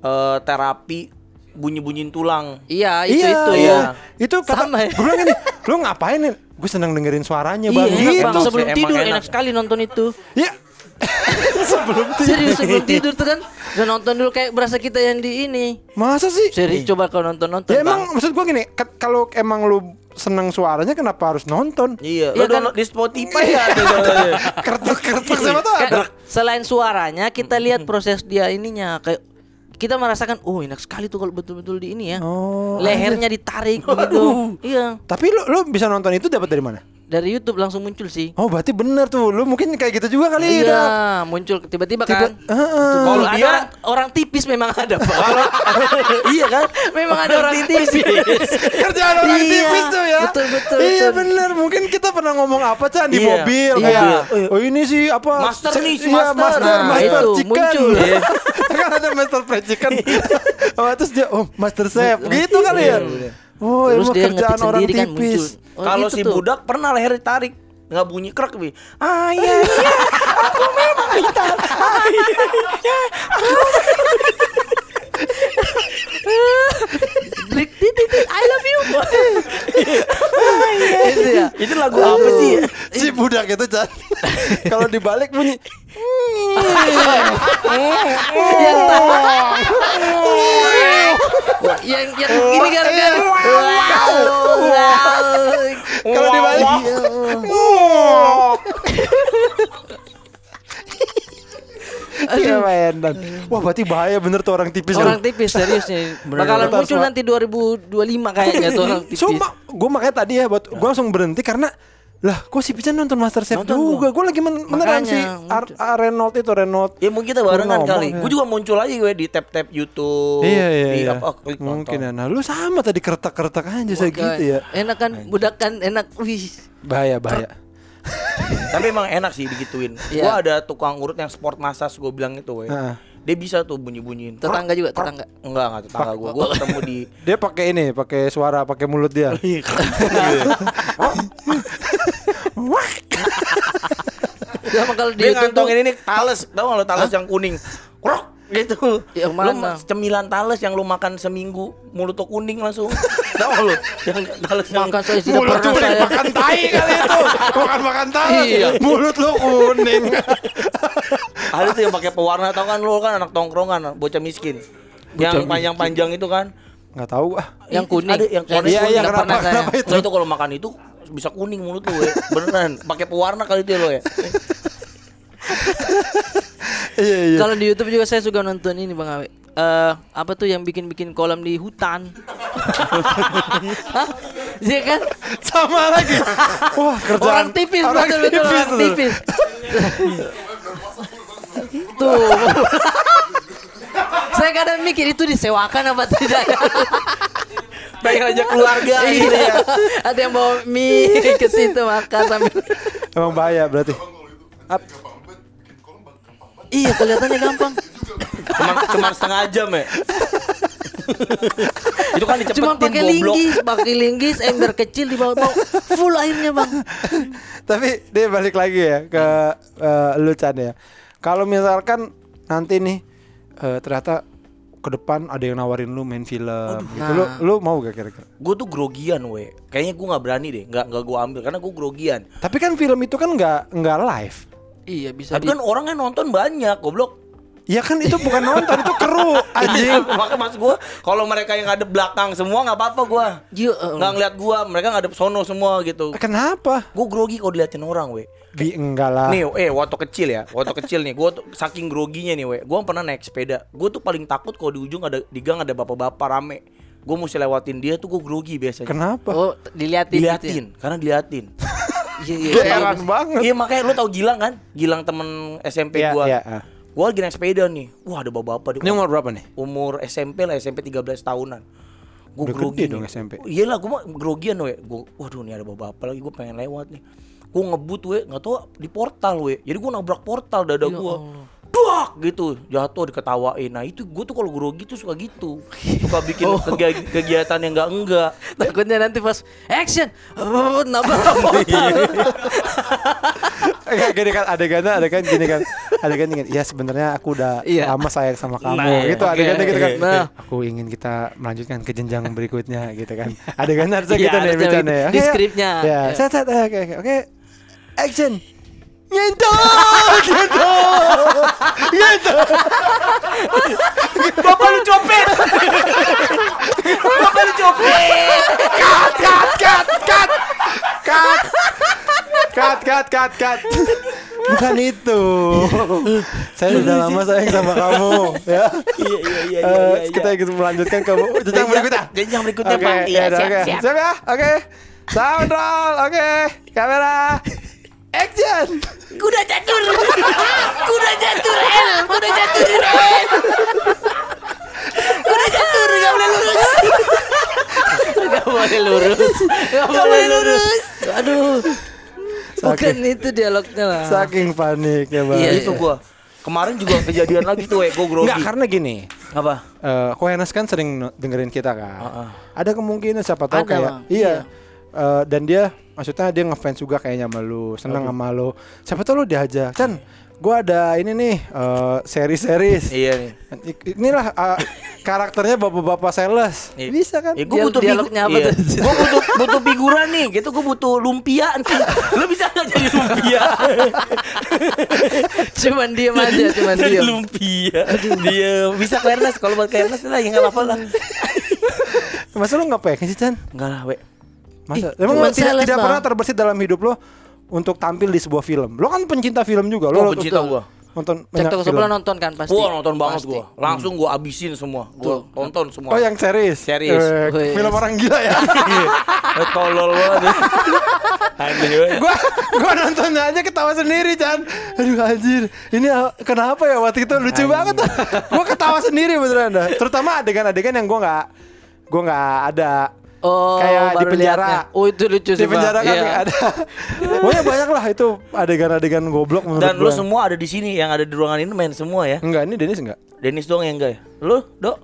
B: Eh, terapi bunyi-bunyiin tulang.
C: Iya, itu
A: iya,
C: itu
A: iya.
C: ya.
A: Itu kata
C: Sama ya.
A: gue bilang gini, lu ngapain nih? Gue seneng dengerin suaranya
C: Iya,
A: bang.
C: enak,
A: gitu.
C: Bang. Sebelum tidur
B: enak.
C: enak sekali nonton itu.
A: Iya. [laughs] Sebelum tidur.
C: Serius sebelum tidur tuh kan. Udah nonton dulu kayak berasa kita yang di ini.
A: Masa sih?
C: Serius coba kalau nonton-nonton.
A: Ya
C: Bang.
A: emang maksud gua gini, kalau emang lu seneng suaranya kenapa harus nonton?
B: Iya,
C: Iya
B: lo
C: kan?
B: di Spotify ya ada. [laughs]
A: Kertas-kertas siapa tuh ada?
C: selain suaranya kita lihat proses dia ininya kayak kita merasakan oh enak sekali tuh kalau betul-betul di ini ya.
A: Oh,
C: Lehernya ditarik [laughs] begitu. Iya.
A: Tapi lu lu bisa nonton itu dapat dari mana?
C: Dari YouTube langsung muncul sih.
A: Oh berarti bener tuh Lu mungkin kayak gitu juga kali
C: Iya,
A: Dak.
C: muncul tiba-tiba
A: Tiba-
C: kan.
A: Heeh.
C: Kalau ada
B: dia-
C: orang, orang tipis memang ada, Pak. [laughs]
B: iya kan?
C: memang ada orang tipis.
A: Kerjaan orang
C: Iya,
A: tipis tuh ya
C: betul, betul,
A: Iya
C: betul.
A: bener Mungkin kita pernah ngomong apa Chan Di
B: Iya.
A: mobil
C: Iya.
A: kayak Oh ini sih apa
B: Master nih, si
A: iya,
B: master.
A: Master
C: Nah,
A: Master
C: itu,
A: Chicken
C: muncul.
A: Iya. [laughs] Kan ada Master Fried Chicken oh, Terus dia Oh Master Chef Gitu kali ya Oh
C: Terus dia
A: kerjaan orang
C: sendiri kan
A: tipis
C: muncul. Oh,
B: Kalau
C: gitu
B: si
C: tuh.
B: budak pernah leher ditarik nggak bunyi krek bi ah iya iya aku memang minta ah, iya, iya.
C: Blik I love you. Itu ya.
B: itu lagu apa sih ya?
A: Si budak itu Chan [laughs] Kalau dibalik bunyi [laughs]
C: yang [laughs] yang yang ini kan kan. Wow.
A: Kalau dibalik Iya mainan. Wah berarti bahaya bener tuh orang tipis
C: Orang
A: tuh.
C: tipis serius nih. Bakalan muncul nanti 2025 kayaknya tuh orang tipis.
A: Sumpah, gue makanya tadi ya buat gue langsung berhenti karena lah kok si Pican nonton Master Chef
B: Nonton
A: juga. Gue lagi men beneran
C: Makanya,
A: si Ar Ar- Renault itu Renault
B: ya mungkin kita barengan
A: Ngomong,
B: kali.
A: ya.
B: gue juga muncul aja gue di tap tap YouTube
A: iya iya
B: di
A: iya.
B: apa klik
A: mungkin
B: nonton.
A: ya. Nah lu sama tadi kertak kertak aja segitu ya.
C: Enak kan budak kan enak. Wih.
A: bahaya bahaya.
B: Tapi emang enak sih digituin.
C: Iya.
B: gue ada tukang urut yang sport massage gue bilang itu we.
A: Heeh.
B: dia bisa tuh bunyi bunyiin
C: Tetangga juga, tetangga.
B: enggak enggak tetangga gue gue ketemu di
A: dia pakai ini pakai suara pakai mulut dia [laughs] [laughs]
C: Sama kalau di
B: dia
C: YouTube tuh?
B: ngantongin ini tales. Tau gak lo tales yang kuning? Krok gitu.
C: Yang
B: Lu
C: mana?
B: ma- cemilan tales yang lu makan seminggu mulut tuh kuning langsung. [laughs] Tau gak lu? Yang tales yang
C: makan saya tidak
A: mulut
C: pernah
A: lu
C: saya.
A: makan tai kali itu. [laughs] Bukan makan tai
C: Iya.
A: mulut lu kuning. [laughs]
B: Ada tuh yang pakai pewarna tau kan? Lu kan anak tongkrongan bocah miskin. Yang panjang-panjang itu kan?
A: Nggak tahu ah
C: Yang kuning.
B: ada yang
C: Yang
B: kuning
A: iya iya kenapa kenapa itu?
B: Lo itu kalau makan itu bisa kuning mulut lu ya. Beneran. Pakai pewarna kali itu ya lo ya.
A: iya iya
C: Kalau di YouTube juga saya suka nonton ini Bang Awe. Eh, apa tuh yang bikin-bikin kolam di hutan? Hah? Iya kan?
A: sama lagi wah kerjaan
C: Orang tipis
A: orang
C: betul betul orang
A: tuh.
C: tipis. tuh. saya kadang mikir itu disewakan apa tidak ya?
B: Pengen aja keluarga gitu
C: Iya.
B: ya.
C: Ada yang bawa mie ke situ makan sambil
A: emang bahaya berarti
C: Iya kelihatannya gampang.
B: Cuman, cuman setengah jam ya. [laughs] itu kan dicepetin
C: Cuma pakai
B: goblok.
C: linggis, pakai linggis, ember kecil di bawah full airnya bang. [laughs]
A: Tapi dia balik lagi ya ke eh, lu Chan ya. Kalau misalkan nanti nih eh, ternyata ke depan ada yang nawarin lu main film gitu. Lu
C: Nah.
A: lu mau gak kira-kira?
B: Gue tuh grogian we. Kayaknya gue nggak berani deh. Nggak nggak gue ambil karena gue grogian.
A: Tapi kan film itu kan nggak nggak live.
C: Iya bisa
B: Tapi kan orangnya nonton banyak goblok.
A: Ya kan itu bukan [laughs] nonton itu kru anjing.
B: Iya, Makanya maksud gue kalau mereka yang ada belakang semua nggak apa-apa gue.
C: Iya, eh,
B: Nggak ngeliat gue. Mereka nggak ada sono semua gitu.
A: Kenapa?
B: Gue grogi kalau diliatin orang we.
A: Bi enggak lah.
B: Nih, eh waktu kecil ya, waktu kecil nih, gue saking groginya nih, we, gue pernah naik sepeda, gue tuh paling takut kalau di ujung ada di gang ada bapak-bapak rame, gue mesti lewatin dia tuh gue grogi biasanya.
A: Kenapa?
C: Oh diliatin.
B: Diliatin, karena diliatin. [laughs]
C: Gitu ya? Iya iya.
A: Heran banget.
B: Iya makanya lu tau Gilang kan, Gilang temen SMP
A: Iya,
B: gue.
A: iya, ah.
B: Gue lagi naik sepeda nih, wah ada bapak-bapak
A: Ini
B: di
A: umur berapa nih?
B: umur SMP lah, SMP 13 tahunan. Gue
A: Udah
B: grogi
A: gede dong. SMP.
B: Iya lah, gue mah grogian we. Gua, waduh nih ada bapak-bapak lagi, gue pengen lewat nih. Gue ngebut we, nggak tau di portal we. Jadi gue nabrak portal dada
C: Ya
B: gue. Duak gitu, jatuh diketawain. Nah itu gue tuh kalau grogi tuh suka gitu, suka bikin [laughs]
C: Oh.
B: kegi- kegiatan yang enggak enggak.
C: Takutnya nanti pas action, [laughs] nabrak. [laughs]
A: Kayak gini kan adegannya adegan gini kan adegan gini ya sebenarnya aku udah
C: Iya.
A: lama sayang sama kamu
B: Nah,
A: gitu
C: oke,
A: adegannya gitu kan.
C: Nah.
A: aku ingin kita melanjutkan ke jenjang berikutnya gitu kan adegannya harusnya
C: Iya,
A: gitu nih bercanda ya
C: gitu. Di skripnya.
A: ya set set oke oke oke action nyentuh gitu gitu
B: Bapak lu copet, bapak lu copet.
A: cut cut cut cut cut cut cut cut cut bukan itu saya sudah lama sayang sama kamu ya
B: Iya iya iya
A: Eh,
B: iya. iya.
A: kita ingin melanjutkan ke jenjang berikutnya.
B: Jenjang berikutnya, Pak. Iya,
A: ya udah,
B: siap,
A: oke.
B: siap.
A: Siap ya? Oke. Sound roll. Oke, kamera. Action.
C: Kuda catur. Kuda catur L. Kuda catur L. Kuda catur gak boleh lurus. Gak boleh lurus. Gak boleh lurus. Aduh. Bukan itu dialognya lah.
A: Saking paniknya, Bang.
C: Iya,
B: itu gua. Kemarin juga kejadian lagi tuh, we. gua grogi.
A: Enggak, karena gini.
B: Apa?
A: eh Ko Ernest kan sering dengerin kita kan.
B: Heeh.
A: Ada kemungkinan siapa tahu
C: Ada,
A: kayak
C: Bang.
A: iya.
C: Iya.
A: Eh, dan dia maksudnya dia ngefans juga kayaknya sama lu, seneng sama lu. Siapa tahu lu diajak. Chan, gua ada ini nih eh seri-series.
B: Iya nih.
A: Inilah eh, karakternya bapak-bapak sales.
B: Iya.
A: Bisa kan?
B: Ya, gua
C: Dia-
B: butuh
C: dialognya apa
B: iya.
C: tuh?
B: Gua butuh butuh figuran nih, gitu gua butuh lumpia. Lu bisa nggak jadi lumpia? [laughs]
C: Cuman diem aja, cuman
B: jadi
C: diem.
B: lumpia. Dia bisa Ernest kalau buat Ernest lah ya nggak apa-apa lah.
A: Masa lu nggak pengen sih, Chan?
B: Enggak lah, we.
A: Masa?
C: Ih,
A: Emang tidak,
C: sales,
A: tidak pernah terbersit dalam hidup lo untuk tampil di sebuah film. Lo kan pencinta film juga. Lo
B: Oh, pencinta gua.
A: nonton
C: Cek
A: banyak
C: toko
A: film.
C: sebelah nonton kan pasti.
B: Wah nonton banget
C: Pasti.
B: gua. Langsung gua abisin semua. Gua tonton semua.
A: Oh yang series.
B: Series.
A: Eh,
C: Oh, iya.
A: film orang gila ya. [laughs]
B: Eh, Tolol banget. Anjing we.
A: gua gua nontonnya aja ketawa sendiri, Chan. Aduh anjir. Ini ah, kenapa ya waktu itu lucu banget. gua ketawa sendiri beneran dah. Terutama adegan-adegan yang gua nggak gua nggak ada.
C: Oh,
A: Kayak di penjara.
C: liatnya. Oh, itu lucu
A: Di
C: sih, Bang.
A: penjara kan
C: Iya.
A: nggak ada. [laughs] Pokoknya banyak lah itu adegan-adegan goblok menurut
B: Dan
A: gua.
B: lu semua ada di sini yang ada di ruangan ini main semua ya.
A: Enggak, ini Dennis enggak?
B: Dennis doang yang enggak ya? Lu, Dok?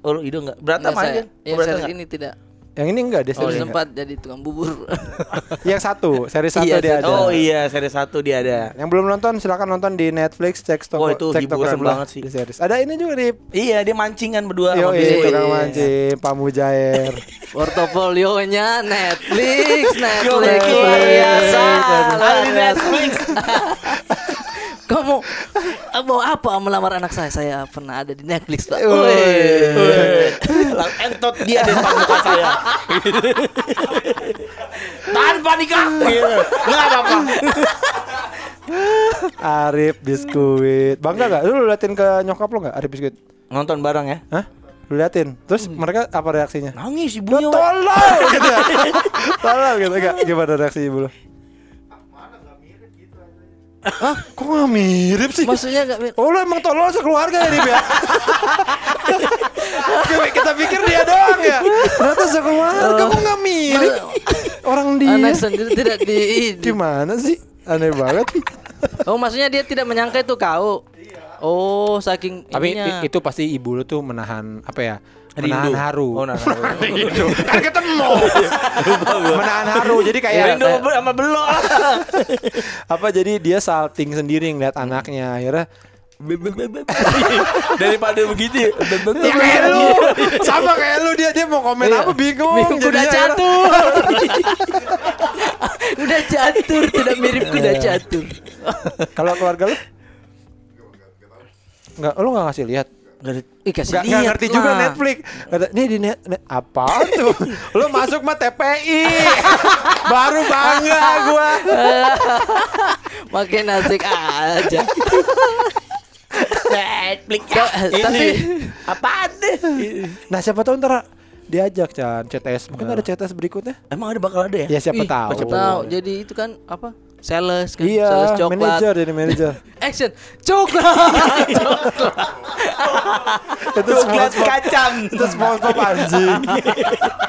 B: Oh, lu Ido enggak? Berantem aja.
C: saya-
B: Oh,
C: Yang
B: berantem
C: seri
B: nggak?
C: ini tidak.
A: Yang ini enggak, dia
C: Oh,
A: seri
C: sempat jadi tukang bubur. [laughs]
A: Yang satu, seri satu
C: Iya,
A: dia ada.
B: Oh iya, seri satu dia ada.
A: Yang belum nonton silakan nonton di Netflix cek toko
B: Wah, itu
A: cek toko sebelah
B: banget sih.
A: di series. Ada ini juga di
B: Iya, dia mancingan berdua
A: Yo,
B: sama biskuit.
A: tukang
C: Iya.
A: mancing, Pak Mujair. [laughs]
C: Portofolionya Netflix, [laughs] Netflix luar biasa.
B: Ada di. Netflix.
C: Kamu mau apa melamar anak saya? Saya pernah ada di Netflix, Pak.
B: Lang entot dia di depan muka saya. Tanpa nikah. Gitu. Enggak apa-apa.
A: Arif biskuit. Bangga gak? Lu liatin ke nyokap lo gak Arif biskuit?
B: Nonton bareng ya.
A: Hah? Lu liatin. Terus mereka apa reaksinya?
B: Nangis. Weh.
A: tolol gitu. Tolol gitu gak? Gimana reaksi ibu lo? Hah? Kok gak mirip sih?
C: Maksudnya gak mir-
A: Oh lu emang tolol sekeluarga ya Rip ya? Kita pikir dia doang ya Ternyata sekeluarga kok gak mirip Orang dia
C: anak sendiri tidak di
A: Gimana sih? Aneh banget
C: Oh, maksudnya dia tidak menyangka itu kau. Oh, saking
A: Tapi
C: ininya.
A: itu pasti ibu lu tuh menahan Apa ya?
B: Rindu.
A: Menahan haru
B: Oh. [laughs]
A: Rindu. Kan ketemu [laughs] Menahan haru Jadi kayak
B: Rindu sama sama belok. [laughs]
A: Apa jadi dia salting sendiri ngeliat anaknya Akhirnya
B: Daripada begitu.
A: Ya kayak lu Sama kayak lu Dia dia mau komen
C: Iya.
A: apa bingung
C: Bingung,
A: jadinya akhirnya-
C: catur. Udah catur, tidak mirip kuda catur.
A: Kalau keluarga lu? Enggak, lu enggak ngasih lihat.
C: Ih, kasih lihat
A: ngerti juga
C: lah.
A: Netflix. Kata, "Nih di net, net apa tuh? [laughs] lu masuk mah TPI." [laughs] Baru bangga gua. [laughs]
C: Makin asik aja.
B: Netflix.
C: Tapi
B: apaan deh?
A: Nah, siapa tahu ntar diajak Chan CTS. Mungkin ada CTS berikutnya.
B: Emang ada bakal ada ya?
A: Ya siapa
C: ih,
A: tahu.
C: siapa tahu. Jadi itu kan apa? Sales kan,
A: Iya,
C: sales coklat.
A: manajer jadi manajer. [laughs]
C: Action, coklat. [laughs]
A: itu
B: Coklat kacang.
A: Itu SpongeBob anjing.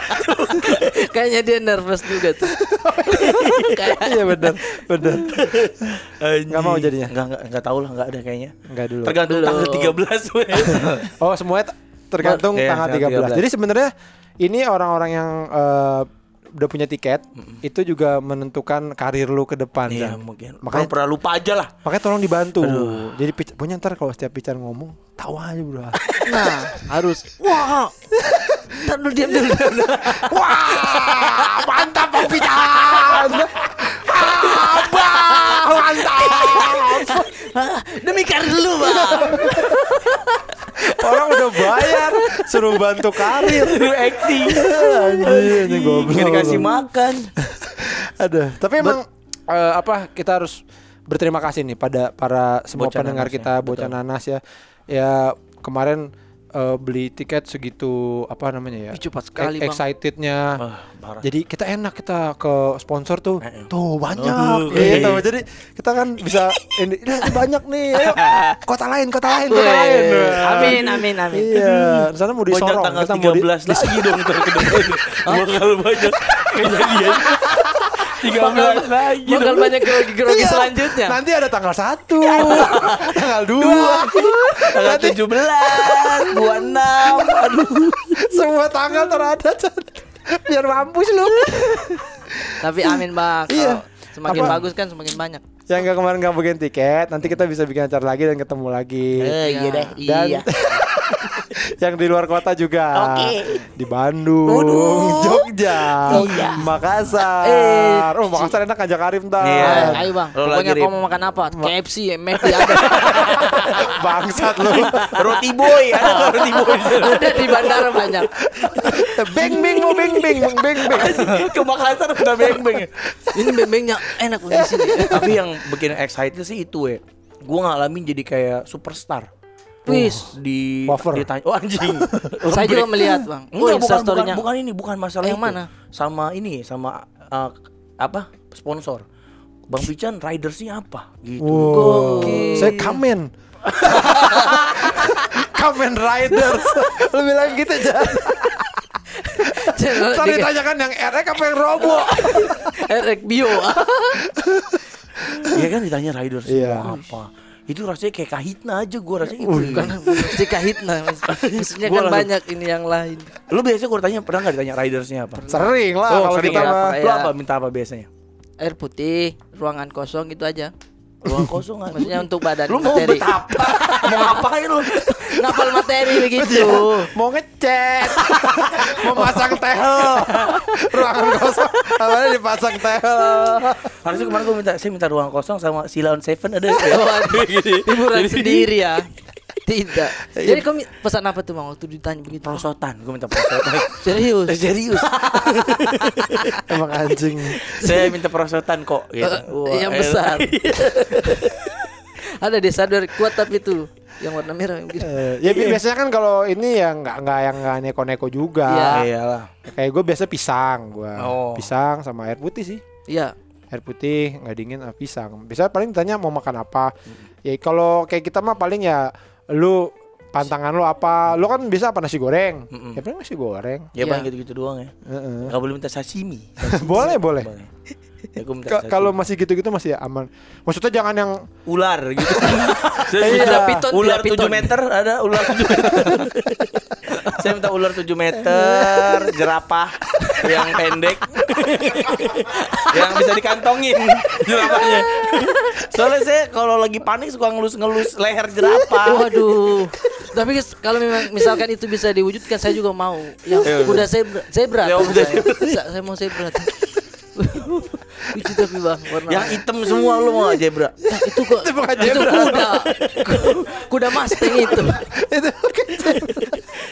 A: [laughs]
C: Kayaknya dia nervous juga tuh. Kayak
A: Iya benar, benar. Nggak mau jadinya?
B: Enggak enggak enggak tahu lah, enggak ada kayaknya.
A: Enggak dulu.
B: Tergantung
C: Belum.
B: tanggal 13 weh.
A: Oh, semuanya tergantung
B: Iya,
A: tanggal
B: tanggal
A: 13.
B: 13.
A: Jadi sebenarnya ini orang-orang yang eh, udah punya tiket itu juga menentukan karir lu ke depan.
B: Iya, mungkin.
A: Makanya
B: pernah lupa aja lah.
A: makanya tolong dibantu. Jadi pic- pokoknya ntar kalau setiap pican ngomong tawa aja bro. [laughs]
C: nah, harus wah. Ntar lu diam dulu. [laughs]
A: Wah, mantap Bang Pican. [laughs] Abang, mantap.
C: Demi karir lu, Bang. [laughs]
A: Orang udah bayar suruh bantu karir.
B: Lu acting.
A: Anjir, ini goblok.
B: Nggak dikasih makan.
A: Ada. Tapi emang eh, apa kita harus berterima kasih nih pada para semua
B: Bocah
A: pendengar
B: nanas ya,
A: kita bocah nanas ya. Ya kemarin eh, beli tiket segitu apa namanya ya?
C: Ih, cepat sekali,
A: e-. Excitednya.
B: Ah.
A: Jadi kita enak kita ke sponsor tuh.
B: Eh.
A: Tuh banyak gitu. Jadi kita kan bisa [laughs] ini, "Ini banyak nih. Ayo [laughs] kota lain, kota lain, kota lain.
C: Amin, amin, amin.
A: Iya, di sana mau
B: banyak
A: disorong,
B: tanggal
A: kita mau di,
B: 13 lagi dong depan. [laughs] Bakal banyak kejadian. 13 lagi.
C: Bakal banyak grogi-grogi
A: Iya.
C: selanjutnya.
A: Nanti ada tanggal 1, tanggal 2.
B: Tanggal 17, 26. Aduh.
A: Semua tanggal terada. Biar mampus lu.
C: Tapi amin, Bang.
A: Iya.
C: Semakin
A: Apa?
C: bagus kan semakin banyak.
A: Yang nggak kemarin nggak bikin tiket, nanti kita bisa bikin acara lagi dan ketemu lagi.
B: Eh, iya deh.
A: Dan
C: Iya.
A: Yang di luar kota juga.
C: Oke.
A: Di Bandung,
C: Waduh.
A: Jogja,
C: Iya.
A: Makassar.
C: Eh,
A: oh, Makassar enak ajak Karim ntar.
B: Iya.
C: Eh, ayo bang,
B: Lo
C: pokoknya
B: Rip.
C: mau makan apa? KFC, McD ada, [laughs]
A: Bangsat lu.
B: Roti boy, ada roti boy.
C: ada di bandara banyak.
A: beng beng mau beng beng beng beng beng.
B: Ke Makassar udah beng-beng.
C: Ini beng-bengnya enak bang di sini.
B: Tapi yang bikin excited sih itu ya. Gue ngalamin jadi kayak superstar.
C: Wis,
B: di
A: Wafer.
B: ditanya, oh anjing. [laughs]
C: saya juga melihat bang. Oh,
B: Enggak, bukan, bukan,
C: instastorynya.
B: bukan ini, bukan masalah
C: Yang
B: itu.
C: mana?
B: Sama ini, sama uh, apa? Sponsor. Bang Pican ridersnya apa? Gitu.
A: Wow.
C: Gokil.
A: Saya Kamen. [laughs] Kamen Riders. Lu bilang gitu jangan.
C: Channel
A: Ntar
C: di-
A: ditanyakan yang RX apa yang Robo. [laughs]
C: Erek Bio.
B: Iya kan ditanya riders
A: Iya.
B: apa? Itu rasanya kayak kahitna aja gue rasanya itu.
C: Bukan si kahitna. [laughs] Maksudnya kan
B: langsung-
C: banyak ini yang lain.
B: Lu biasanya gue tanya pernah nggak ditanya ridersnya apa?
A: Sering lah
B: Oh,
A: kalau
B: sering
A: kita
B: ya? Lu
C: Iya.
B: apa minta apa biasanya?
C: Air putih, ruangan kosong gitu aja.
B: Ruang kosong aja.
C: Maksudnya untuk badan
B: Lu mau
C: materi.
B: betapa? [laughs] mau ngapain lu?
C: Ngapal materi begitu.
A: Mau ngecat, [laughs] mau pasang tehel, ruangan kosong, awalnya dipasang tehel.
B: Harusnya kemarin gue minta saya minta ruang kosong sama Silaun Seven ada.
C: Waduh, hiburan
B: Jadi-
C: sendiri ya. Tidak. Jadi kau mi- pesan apa tuh bang waktu ditanya begitu?
B: Prosotan, gue minta prosotan. [laughs]
C: Serius?
B: Eh, serius. [laughs]
A: Emang anjing.
B: saya minta prosotan kok. Gitu.
C: Eh,
B: Wah,
C: yang besar. [laughs] Ada desa dari kuat tapi itu yang warna merah yang gitu.
A: Eh, ya bi- biasanya kan kalau ini ya nggak nggak yang nggak neko-neko juga.
C: Iya.
B: Iyalah.
A: Kayak gue biasa pisang, gua
B: Oh.
A: pisang sama air putih sih.
C: Iya.
A: Air putih nggak dingin pisang. Bisa paling ditanya mau makan apa. Ya kalau kayak kita mah paling ya lu pantangan lu apa? Lu kan bisa apa nasi goreng?
B: Mm-mm.
A: Ya paling nasi goreng.
B: Ya
C: Iya.
B: bang gitu-gitu doang ya.
A: Heeh.
B: Gak boleh minta sashimi. [laughs]
A: boleh boleh.
B: Ya, sashimi.
A: Kalau masih gitu-gitu masih aman. Maksudnya jangan yang
B: ular gitu. [laughs] Saya
A: Iya.
B: minta
C: Piton,
B: ular
C: tidak
B: 7
C: piton.
B: meter ada ular 7 meter. [laughs] Saya minta ular 7 meter, jerapah yang pendek. [laughs] yang bisa dikantongin jerapahnya. Soalnya saya kalau lagi panik suka ngelus-ngelus leher jerapah.
C: Waduh. Tapi kalau memang misalkan itu bisa diwujudkan saya juga mau. Yang
B: Ya,
C: kuda zebra, zebra
B: Ya,
C: saya. Sa- saya mau zebra. Lucu tapi bang warna.
B: Yang hitam semua lu mau zebra?
C: Nah, itu kok
A: Itu bukan
C: itu
A: zebra.
C: kuda. kuda Mustang itu.
A: itu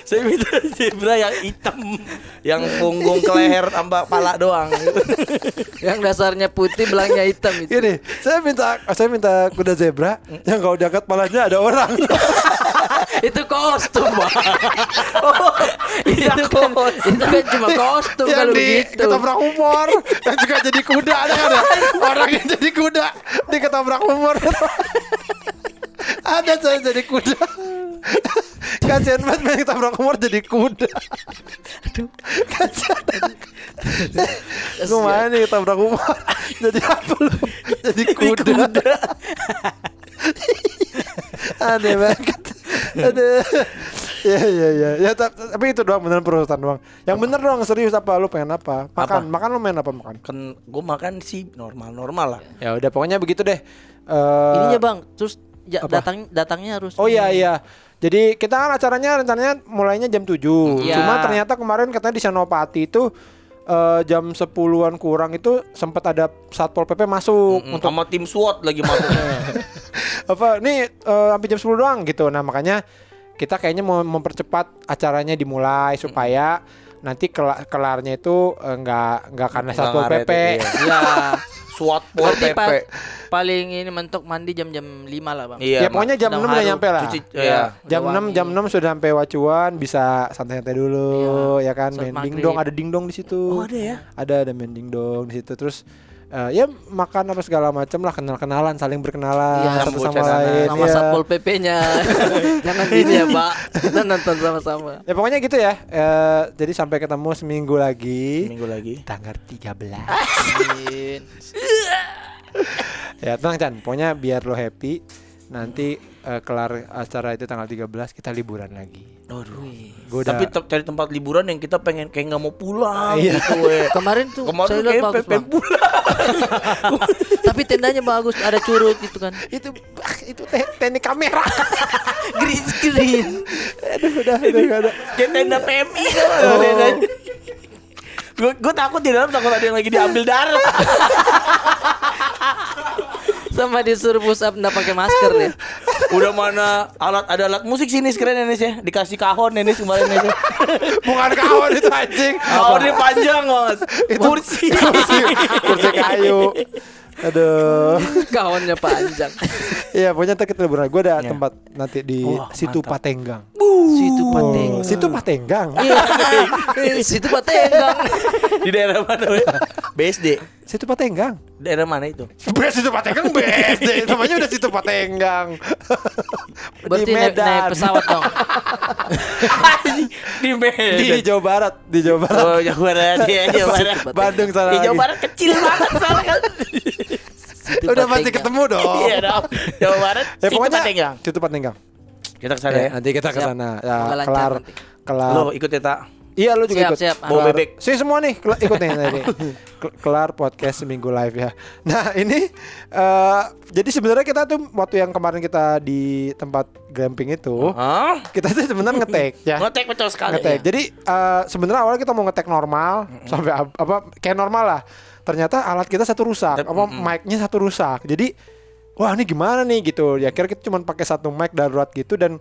B: Saya minta zebra yang hitam, yang punggung ke leher tambah pala doang.
C: Yang dasarnya putih, belakangnya hitam itu.
A: Gini, saya minta saya minta kuda zebra yang kalau diangkat palanya ada orang.
C: itu kostum bang.
B: Iya,
C: itu, kan, itu kan cuma kostum
A: yang
C: kalau
A: di
C: begitu.
A: ketoprak umur yang juga jadi kuda ada ada. Orang yang jadi kuda. Di ketoprak umur. Ada saya jadi kuda. Kasihan banget main ketoprak umur jadi kuda. Kasihan. Gue main nih ketoprak umur. Jadi apa lu? Jadi kuda, aneh banget. Ada ya ya ya ya ta- tapi itu doang beneran perusahaan doang yang bener dong serius apa lu pengen apa makan
B: Apa?
A: makan lu main apa makan
B: Kan gue makan sih normal-normal lah.
A: ya udah pokoknya begitu deh Eh,
C: Ininya bang, terus ja-
A: apa?
C: datang datangnya harus.
A: oh iya iya jadi kita kan acaranya rencananya mulainya jam 7
C: Iya.
A: Cuma ternyata kemarin katanya di Senopati itu eh, jam 10-an kurang itu sempat ada Satpol PP masuk
B: Mm,
A: untuk
B: sama tim SWAT lagi masuknya. [laughs]
A: apa nih eh, sampai jam 10 doang gitu. Nah, makanya kita kayaknya mau mempercepat acaranya dimulai supaya nanti kela- kelarnya itu eh, nggak nggak karena
B: ngaret,
A: pp.
B: iya.
C: Ya.
B: SWAT pol PP.
C: pa- paling ini mentok mandi jam-jam 5 lah, Bang.
B: Iya.
A: ya pokoknya jam
C: Sudah
A: 6 udah nyampe lah.
B: cuci-
C: Iya.
B: iya.
A: Jam
C: Udah
A: 6
C: wangi.
A: jam 6 sudah sampai wacuan bisa santai-santai dulu ya kan
C: Sholat
A: main dingdong ada dingdong di situ.
B: Oh, ada ya?
A: Ada ada main dingdong di situ terus eh, ya makan apa segala macam lah kenal-kenalan saling berkenalan
C: Iya,
A: satu sama lain
C: Sama
A: ya.
C: satpol PP-nya. [laughs] Jangan gini ya, Pak. Kita nonton sama-sama.
A: Ya pokoknya gitu ya. Eh, jadi sampai ketemu seminggu lagi.
B: Minggu lagi.
A: Tanggal 13.
C: Amin. [laughs]
A: ya tenang Chan, pokoknya biar lo happy. Nanti eh, kelar acara itu tanggal 13 kita liburan lagi.
B: Tapi cari tempat liburan yang kita pengen kayak nggak mau pulang
A: Iya.
B: gitu we. [laughs]
C: Kemarin tuh
B: Kemarin
C: saya lihat bagus,
B: pengen pulang. [laughs]
C: Tapi tendanya bagus, ada curut gitu kan. [laughs]
A: itu ah, itu te teknik kamera.
C: Green screen.
A: Aduh udah udah ada.
B: Kayak tenda PMI kan.
A: Oh.
B: Gue takut di dalam takut ada yang lagi diambil darah.
C: Sama disuruh push up enggak pakai masker ya.
B: Udah mana alat ada alat musik sini sekeren Nenis ya. Dikasih kahon Nenis kemarin Nenis. [laughs]
A: Bukan kawan itu anjing.
B: Kahonnya panjang banget. [laughs] Kursi.
A: Kursi kayu. Aduh.
C: Kawannya panjang.
A: Iya, pokoknya ntar kita liburan. Gue ada
B: Iya.
A: tempat nanti di
B: Wah,
A: situ
B: mantap.
A: Patenggang.
C: Situ
A: Oh,
C: Patenggang.
A: situ Patenggang.
C: Iya. Situ Patenggang.
B: Di daerah mana? BSD.
A: Situ Patenggang.
B: Daerah mana itu?
A: Bes situ Patenggang BSD namanya udah situ Patenggang. [laughs]
C: Berarti naik, naik pesawat dong.
B: di Medan.
A: di Jawa Barat, di Jawa Barat.
B: Oh, Jawa Barat ya, Jawa Barat.
A: Bandung sana.
B: Di Jawa
A: lagi.
B: Barat kecil banget soalnya kan.
C: Situ
A: Udah pasti ketemu dong.
B: Iya dong. Jawa Barat.
A: Ya
B: situ Patenggang.
A: situ Patenggang.
B: Kita ke sana
A: Ya,
B: ya.
A: nanti kita ke sana. Ya, kelar
C: nanti.
A: kelar.
B: Lo ikut ya tak?
A: Iya lu juga
C: Siap,
A: ikut.
C: siap.
A: Kelar-
B: bebek.
A: Si semua nih ikut nih tadi. [laughs] Kel- Kelar podcast seminggu live ya. Nah ini eh jadi sebenarnya kita tuh waktu yang kemarin kita di tempat glamping itu
B: Hah?
A: kita tuh sebenarnya ngetek ya.
B: Ngetek betul sekali.
A: Ngetek. Jadi eh, sebenarnya awalnya kita mau ngetek normal sampai ap- apa kayak normal lah. Ternyata alat kita satu rusak, apa mic-nya satu rusak. Jadi wah ini gimana nih gitu. Ya kira kita cuma pakai satu mic darurat gitu dan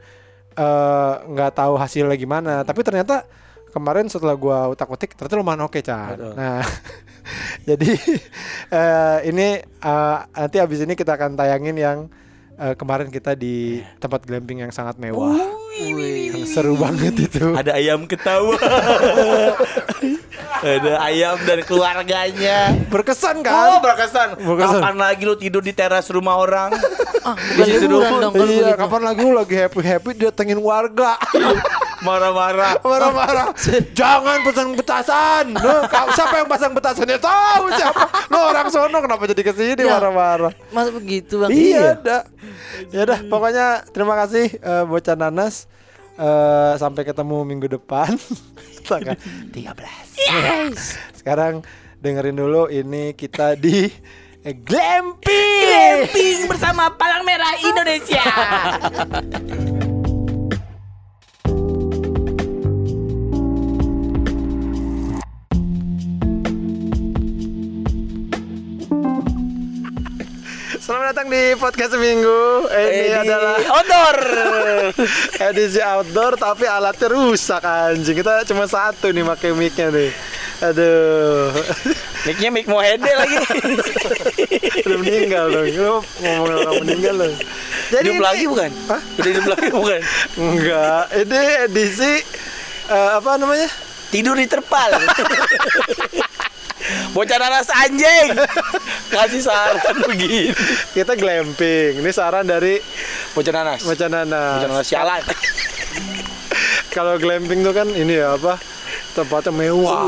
A: eh, nggak tahu hasilnya gimana. Tapi ternyata kemarin setelah gua utak-utik ternyata lumayan oke, Chan.
B: Betul.
A: Nah, [laughs] jadi eh, ini eh, nanti abis ini kita akan tayangin yang eh, kemarin kita di tempat glamping yang sangat mewah. Yang seru banget itu.
B: Ada ayam ketawa. [laughs] Ada ayam dan keluarganya.
A: Berkesan
B: Oh,
A: kan?
B: berkesan.
A: Berkesan.
B: Kapan lagi lu tidur di teras rumah orang?
C: Ah, bukan liburan dong kalau
A: iya,
C: begitu.
A: kapan lagi lu lagi happy-happy datengin warga. [laughs]
B: Marah-marah.
A: Marah-marah. Jangan pasang betasan. Lu, ka- siapa yang pasang betasan? Ya tahu siapa. Lu orang sono kenapa jadi ke sini
C: Ya.
A: marah-marah?
C: Masa begitu, Bang?
A: Iya, dah. Ya udah, pokoknya terima kasih eh, bocah nanas. Eh, sampai ketemu minggu depan [laughs] tanggal [laughs] 13. Sekarang dengerin dulu ini kita di glamping.
B: Glamping bersama Palang Merah Indonesia.
A: Selamat datang di podcast seminggu. Ini adalah
B: outdoor. [laughs]
A: edisi outdoor tapi alatnya rusak anjing. Kita cuma satu nih pakai mic-nya nih. Aduh.
B: Mic-nya mic Mohede lagi. [laughs]
A: Udah meninggal dong. Lu ngomongin orang meninggal loh. Jadi
B: hidup
A: ini-
B: lagi bukan?
A: Hah?
B: Udah hidup lagi bukan?
A: Enggak, ini edisi eh, apa namanya?
B: Tidur di terpal. [laughs] Bocah nanas anjing. Kasih saran begini.
A: Kita glamping. Ini saran dari
B: Bocah nanas.
A: Bocah
B: Bocah
A: Nana.
B: nanas sialan.
A: Kalau glamping tuh kan ini ya apa? Tempatnya mewah,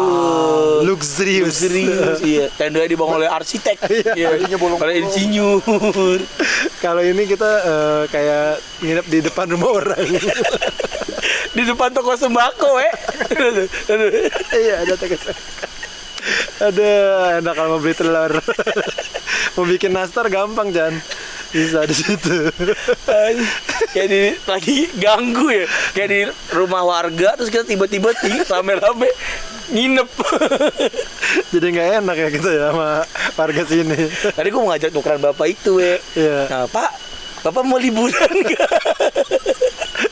A: luxurious.
B: Serius, [laughs] iya. Tenda dibangun oleh arsitek.
A: Iya.
B: Iya, oleh insinyur.
A: Kalau ini kita eh, kayak nginep di depan rumah orang. [laughs]
B: Di depan toko sembako, eh. [laughs]
A: Iya, ada tegas. Aduh, enak kalau mau beli telur. mau bikin nastar gampang, Jan. Bisa di situ.
B: Ay, kayak di lagi ganggu ya kayak di rumah warga terus kita tiba-tiba rame-rame nginep
A: Jadi nggak enak ya kita ya sama warga sini.
B: tadi gue mau ngajak tukeran bapak itu ya
A: Iya.
B: nah pak bapak mau liburan nggak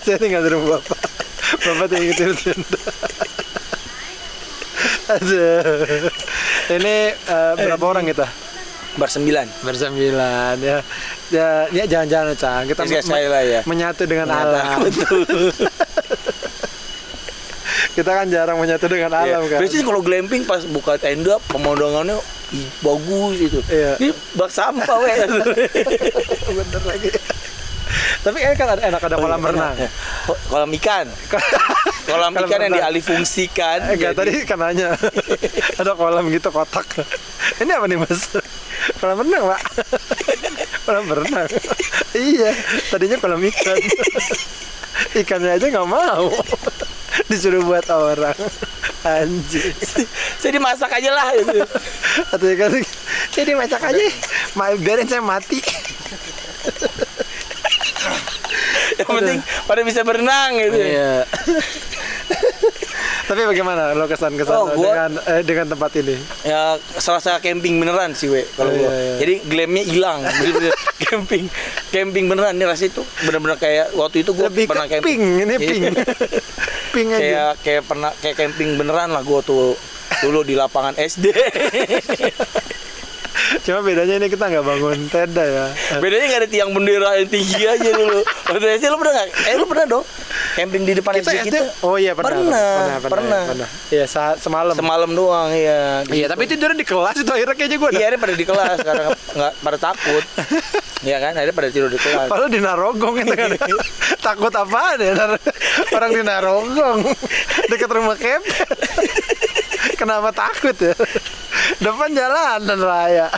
A: Saya tinggal di rumah bapak. Bapak tinggal di tenda. Aduh. Ini eh, berapa orang kita?
B: Bar sembilan.
A: Bersembilan ya. Ya, ya jangan-jangan Cang. Kita
B: Ya, lah ya.
A: menyatu dengan
B: Menyatu.
A: alam. [laughs] kita kan jarang menyatu dengan alam kan.
B: Biasanya kalau glamping pas buka tenda pemandangannya bagus itu.
A: Iya.
B: Ini bak sampah weh. [laughs]
A: Bener lagi. Tapi kan kan ada enak ada kolam renang.
B: Ko- Kolam ikan. [laughs] Kolam
A: Kolam
B: ikan yang
A: renang.
B: dialih fungsikan.
A: Eh, Enggak tadi kan nanya ada kolam gitu kotak. Ini apa nih mas? Kolam renang pak? Kolam renang. iya. Tadinya kolam ikan. Ikannya aja nggak mau. Disuruh buat orang. Anjir.
B: Saya dimasak aja lah gitu.
A: Atau ya kan jadi masak aja. Ma- Biarin saya mati.
B: Yang penting pada bisa berenang gitu.
A: Iya. Tapi bagaimana lo kesan-kesan
B: Oh, gua-
A: dengan eh, dengan tempat ini?
B: Ya serasa camping beneran sih we kalau
A: Oh,
B: gua.
A: iya, iya.
B: Jadi glamnya hilang. [laughs] Camping camping beneran nih rasanya itu bener-bener kayak waktu itu gua
A: Lebih
B: pernah
A: ke pink, ini
B: Iya.
A: pink. [laughs] pink aja.
B: kayak kayak pernah kayak camping beneran lah gua tuh dulu di lapangan SD. [laughs]
A: Cuma bedanya ini kita nggak bangun tenda ya.
B: Bedanya nggak ada tiang bendera yang tinggi aja dulu. Waktu SD lu pernah nggak? Eh lu pernah dong? Camping di depan
A: Kita
B: SD
A: SD,
B: kita.
A: oh iya pernah,
B: Pernah,
A: pernah,
B: pernah.
A: Iya sa- semalam.
B: Semalam doang ya.
A: Iya, tapi tidurnya di kelas itu akhirnya kayaknya gue
B: Iya, akhirnya pada di kelas karena nggak pada takut. Iya kan? Akhirnya pada tidur di kelas.
A: Padahal di Narogong itu kan. Takut apaan ya? Orang di Narogong dekat rumah kepet. Kenapa takut ya? Depan jalanan raya.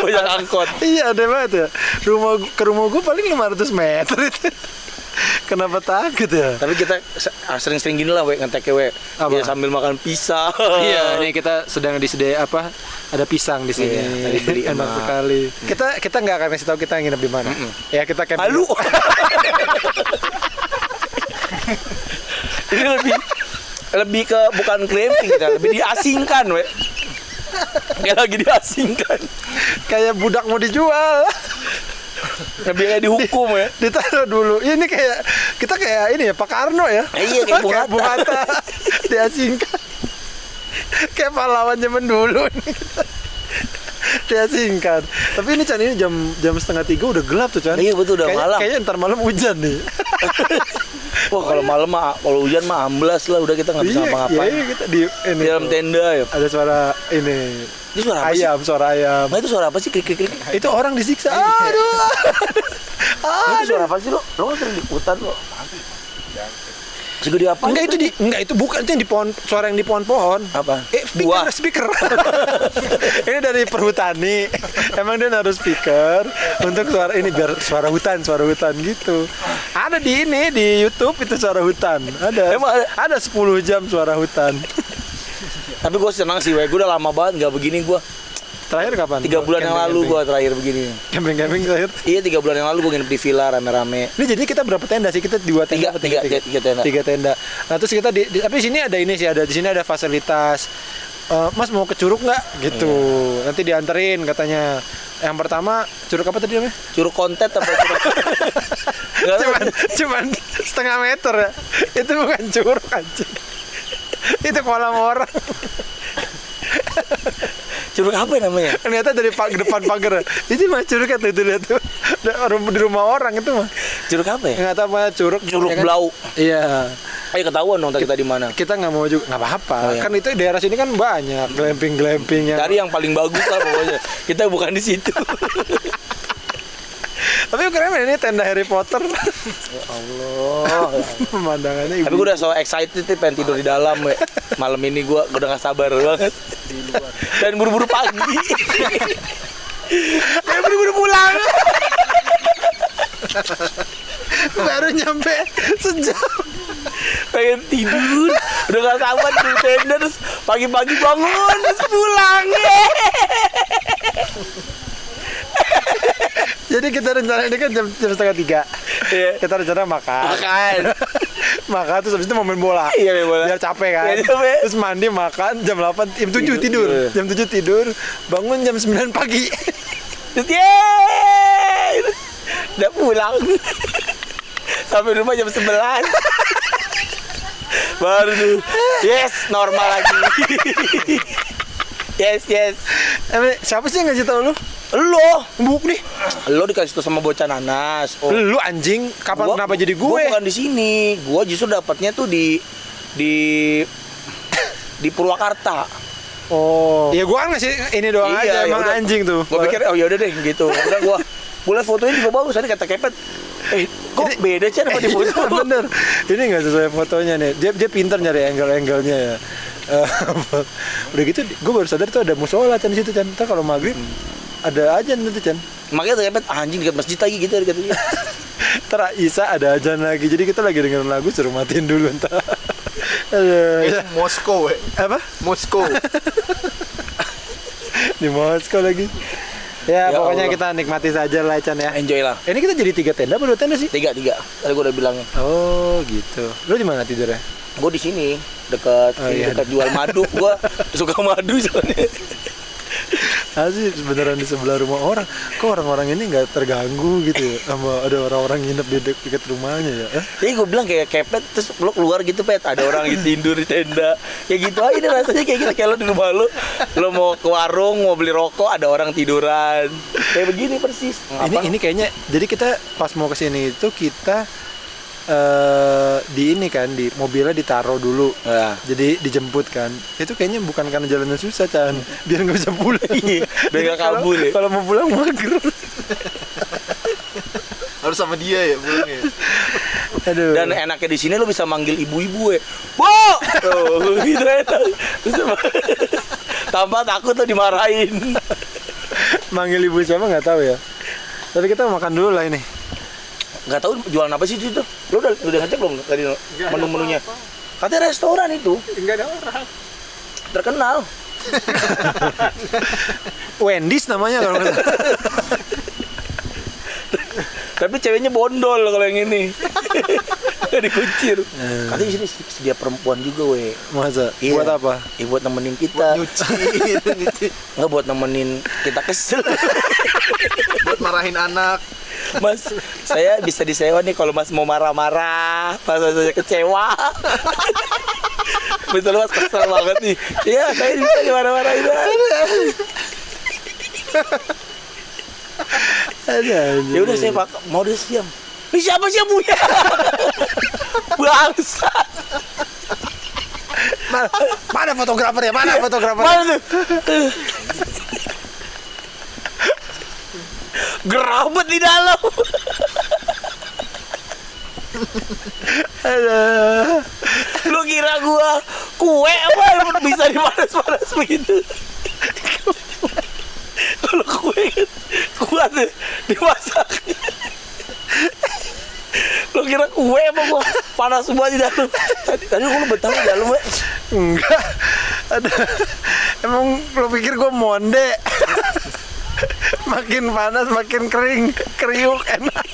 B: Banyak angkot.
A: iya, ada banget ya. Rumah ke rumah gue paling 500 meter itu. Kenapa takut ya?
B: Tapi kita ah, sering-sering gini lah, we ngetek we.
A: Apa?
B: Ya sambil makan pisang.
A: Iya, ini kita sedang disediakan apa? Ada pisang di sini.
B: Iya, beli
A: Enak sekali. Kita kita nggak akan kasih tahu kita nginep di mana. Ya kita camping.
B: Halu. [laughs] ini lebih lebih ke bukan glamping kita, lebih diasingkan, we. Kayak lagi diasingkan.
A: Kayak budak mau dijual.
B: Lebih kayak dihukum ya.
A: Ditaruh dulu. Ini kayak kita kayak ini ya Pak Karno ya.
B: Eh, iya, kayak Bung Hatta.
A: Bung Hatta. Diasingkan. kayak pahlawan zaman dulu nih. Diasingkan. Tapi ini Chan ini jam jam setengah tiga udah gelap tuh Chan.
B: Iya, betul, udah
A: Kayaknya-
B: malam.
A: Kayaknya ntar malam hujan nih. [laughs]
B: Wah, kalau malam mah kalau hujan mah amblas lah, udah kita nggak bisa
A: Iya,
B: ngapa-ngapain.
A: iya, kita di ini.
B: Di dalam tenda ya.
A: Ada suara ini
B: Itu suara apa sih?
A: ayam, suara ayam.
B: Nah, itu suara apa sih? Klik klik klik.
A: Itu orang disiksa.
B: Iya.
A: Aduh.
B: Nah, itu suara apa sih lo? Lo kan sering di hutan lo. Segede apa?
A: Enggak itu di enggak itu bukan itu yang di pohon suara yang di pohon-pohon.
B: Apa?
A: Eh, speaker,
B: Buah.
A: speaker. [laughs] ini dari perhutani. Emang dia naruh speaker untuk suara ini biar suara hutan, suara hutan gitu. Ada di ini di YouTube itu suara hutan. Ada.
B: Emang ada?
A: ada 10 jam suara hutan.
B: Tapi gue senang sih. Gue udah lama banget nggak begini gue.
A: Terakhir kapan?
B: Tiga bulan yang lalu gue terakhir begini.
A: Camping-camping terakhir.
B: Iya tiga bulan yang lalu gue nginep di villa rame-rame.
A: Ini jadi kita berapa tenda sih? Kita dua tenda
B: Tiga, tiga, tiga, tiga tenda.
A: Tiga tenda. Nah terus kita di, di- tapi di sini ada ini sih ada di sini ada fasilitas. Eh, mas mau ke curug nggak? Gitu.
B: Iya.
A: Nanti dianterin katanya. Yang pertama curug apa tadi namanya?
B: Curug kontet apa curug? [laughs]
A: Cuman cuman setengah meter ya. Itu bukan curug anjing. Itu kolam orang.
B: Curug apa namanya? [laughs]
A: Ternyata dari pag depan pagar. Itu mah curug kan itu lihat tuh. Di rumah orang itu mah.
B: Curug apa ya?
A: Nggak tahu apa curug.
B: Curug
A: ya kan?
B: Blau.
A: Iya.
B: Ayo ketahuan dong kita di mana.
A: kita nggak mau juga nggak apa-apa
B: Oh, iya.
A: kan itu daerah sini kan banyak glamping glamping yang
B: Cari yang paling bagus lah pokoknya. Kita bukan di situ. [laughs]
A: tapi keren ini tenda Harry Potter [laughs]
B: Allah.
A: pemandangannya
B: Tapi gue udah so excited nih pengen tidur di dalam we. Malam ini gue udah gak sabar banget. Dan buru-buru pagi. [laughs] Dan buru-buru pulang.
A: baru nyampe sejam
B: pengen tidur udah gak sabar di tenda terus pagi-pagi bangun terus pulang [laughs]
A: jadi kita rencana ini kan jam, jam setengah tiga
B: Iya.
A: kita rencana makan
B: makan [laughs]
A: makan terus habis itu mau main bola
B: Iya, main bola.
A: biar capek kan
B: Iya, capek.
A: terus mandi makan jam 8 jam 7 tidur,
B: Tidur.
A: jam 7 tidur bangun jam 9 pagi
B: terus yeay udah pulang [laughs] sampai rumah jam 11 [laughs] Baru tuh. Yes, normal lagi. yes, yes.
A: Siapa sih yang ngasih tau lu?
B: Lo,
A: Buk nih.
B: lo dikasih tuh sama bocah nanas. Oh.
A: Lu anjing, kapan
B: Gua-
A: kenapa jadi
B: Gua
A: gue?
B: bukan di sini. Gua justru dapatnya tuh di di di Purwakarta.
A: Oh. Ya gua kan ngasih ini doang aja emang
B: yaudah.
A: anjing tuh.
B: Gua pikir oh yaudah deh gitu. [laughs] Udah gua gua liat fotonya juga bagus. Tadi kata kepet. Eh, kok beda sih sama di [laughs] foto?
A: Bener. Ini nggak sesuai fotonya nih. Dia dia pintar nyari angle-angle-nya ya. [laughs] Udah gitu gue baru sadar tuh ada musola di situ. Ntar kalau maghrib ada aja nanti Chan.
B: Makanya tuh kepet anjing dekat masjid lagi gitu katanya. [laughs]
A: Ntar Isa ada ajan lagi. Jadi kita lagi dengerin lagu suruh matiin dulu ntar. [laughs] Aduh, ya.
D: Moskow, we.
A: Apa?
D: Moskow. [laughs]
A: Di Moskow lagi. Ya,
B: Ya
A: pokoknya
B: Allah.
A: kita nikmati saja lah Chan ya.
B: Enjoy lah.
A: Ini kita jadi tiga tenda apa dua tenda sih?
B: Tiga tiga. Tadi gua udah bilangnya.
A: Oh gitu. Lu di mana tidurnya?
B: Gue di sini dekat
A: Oh,
B: ini
A: iya.
B: dekat jual madu. Gua suka madu soalnya. [laughs]
A: Asli beneran di sebelah rumah orang. Kok orang-orang ini nggak terganggu gitu ya? Sama ada orang-orang nginep di dek- dekat rumahnya ya? Eh?
B: Jadi gue bilang kayak kepet terus lo keluar gitu pet. Ada orang gitu tidur di tenda. Kayak gitu aja deh rasanya kayak gitu. Kayak lo di rumah lo lo mau ke warung mau beli rokok ada orang tiduran. Kayak begini persis.
A: Ini ini kayaknya jadi kita pas mau ke sini itu kita eh di ini kan di mobilnya ditaruh dulu.
B: Nah.
A: Jadi dijemput kan. Itu kayaknya bukan karena jalannya susah Chan, biar nggak bisa pulang. [laughs]
B: Biar
A: Jadi
B: nggak
A: kalau-
B: kabur ya.
A: Kalau mau pulang mager.
D: Harus sama dia ya pulangnya.
A: Aduh.
B: dan enaknya di sini lo bisa manggil ibu-ibu ya bu Tuh, [laughs] gitu enak Bisa ma- tanpa takut tuh dimarahin
A: manggil ibu siapa nggak tahu ya. Tapi kita makan dulu lah ini.
B: nggak tahu jualan apa sih itu lo udah udah ngecek belum tadi menu-menunya katanya restoran itu
A: Enggak ada orang.
B: terkenal [laughs]
A: Wendy's namanya kalau nggak salah.
B: Tapi ceweknya bondol kalau yang ini. [laughs] Dikucir. Katanya di sini sedia perempuan juga, we.
A: Masa?
B: Iya.
A: Buat apa?
B: Ya, buat nemenin kita.
D: Nyuci, nyuci. [laughs]
B: Nggak buat nemenin kita kesel.
D: Buat marahin anak.
B: Mas, saya bisa disewa nih kalau Mas mau marah-marah, pas saya kecewa. Betul Mas kesel banget nih. Iya, saya bisa dimarah-marahin.
A: Ada
B: Ya udah saya pak mau dia siam. Ini siapa sih punya? Bangsa.
A: Mana, mana fotografer ya? Mana fotografer?
B: Mana tuh? Gerabet di dalam. Lu kira gua kue apa bisa dipanas-panas begitu? Kalau kue kan kuat deh dimasak. Lu kira kue apa gua panas semua di dalam? Tadi tadi gua betah di dalam, we.
A: Enggak. Ada. Emang lo pikir gue monde? [laughs] makin panas makin kering, kriuk enak.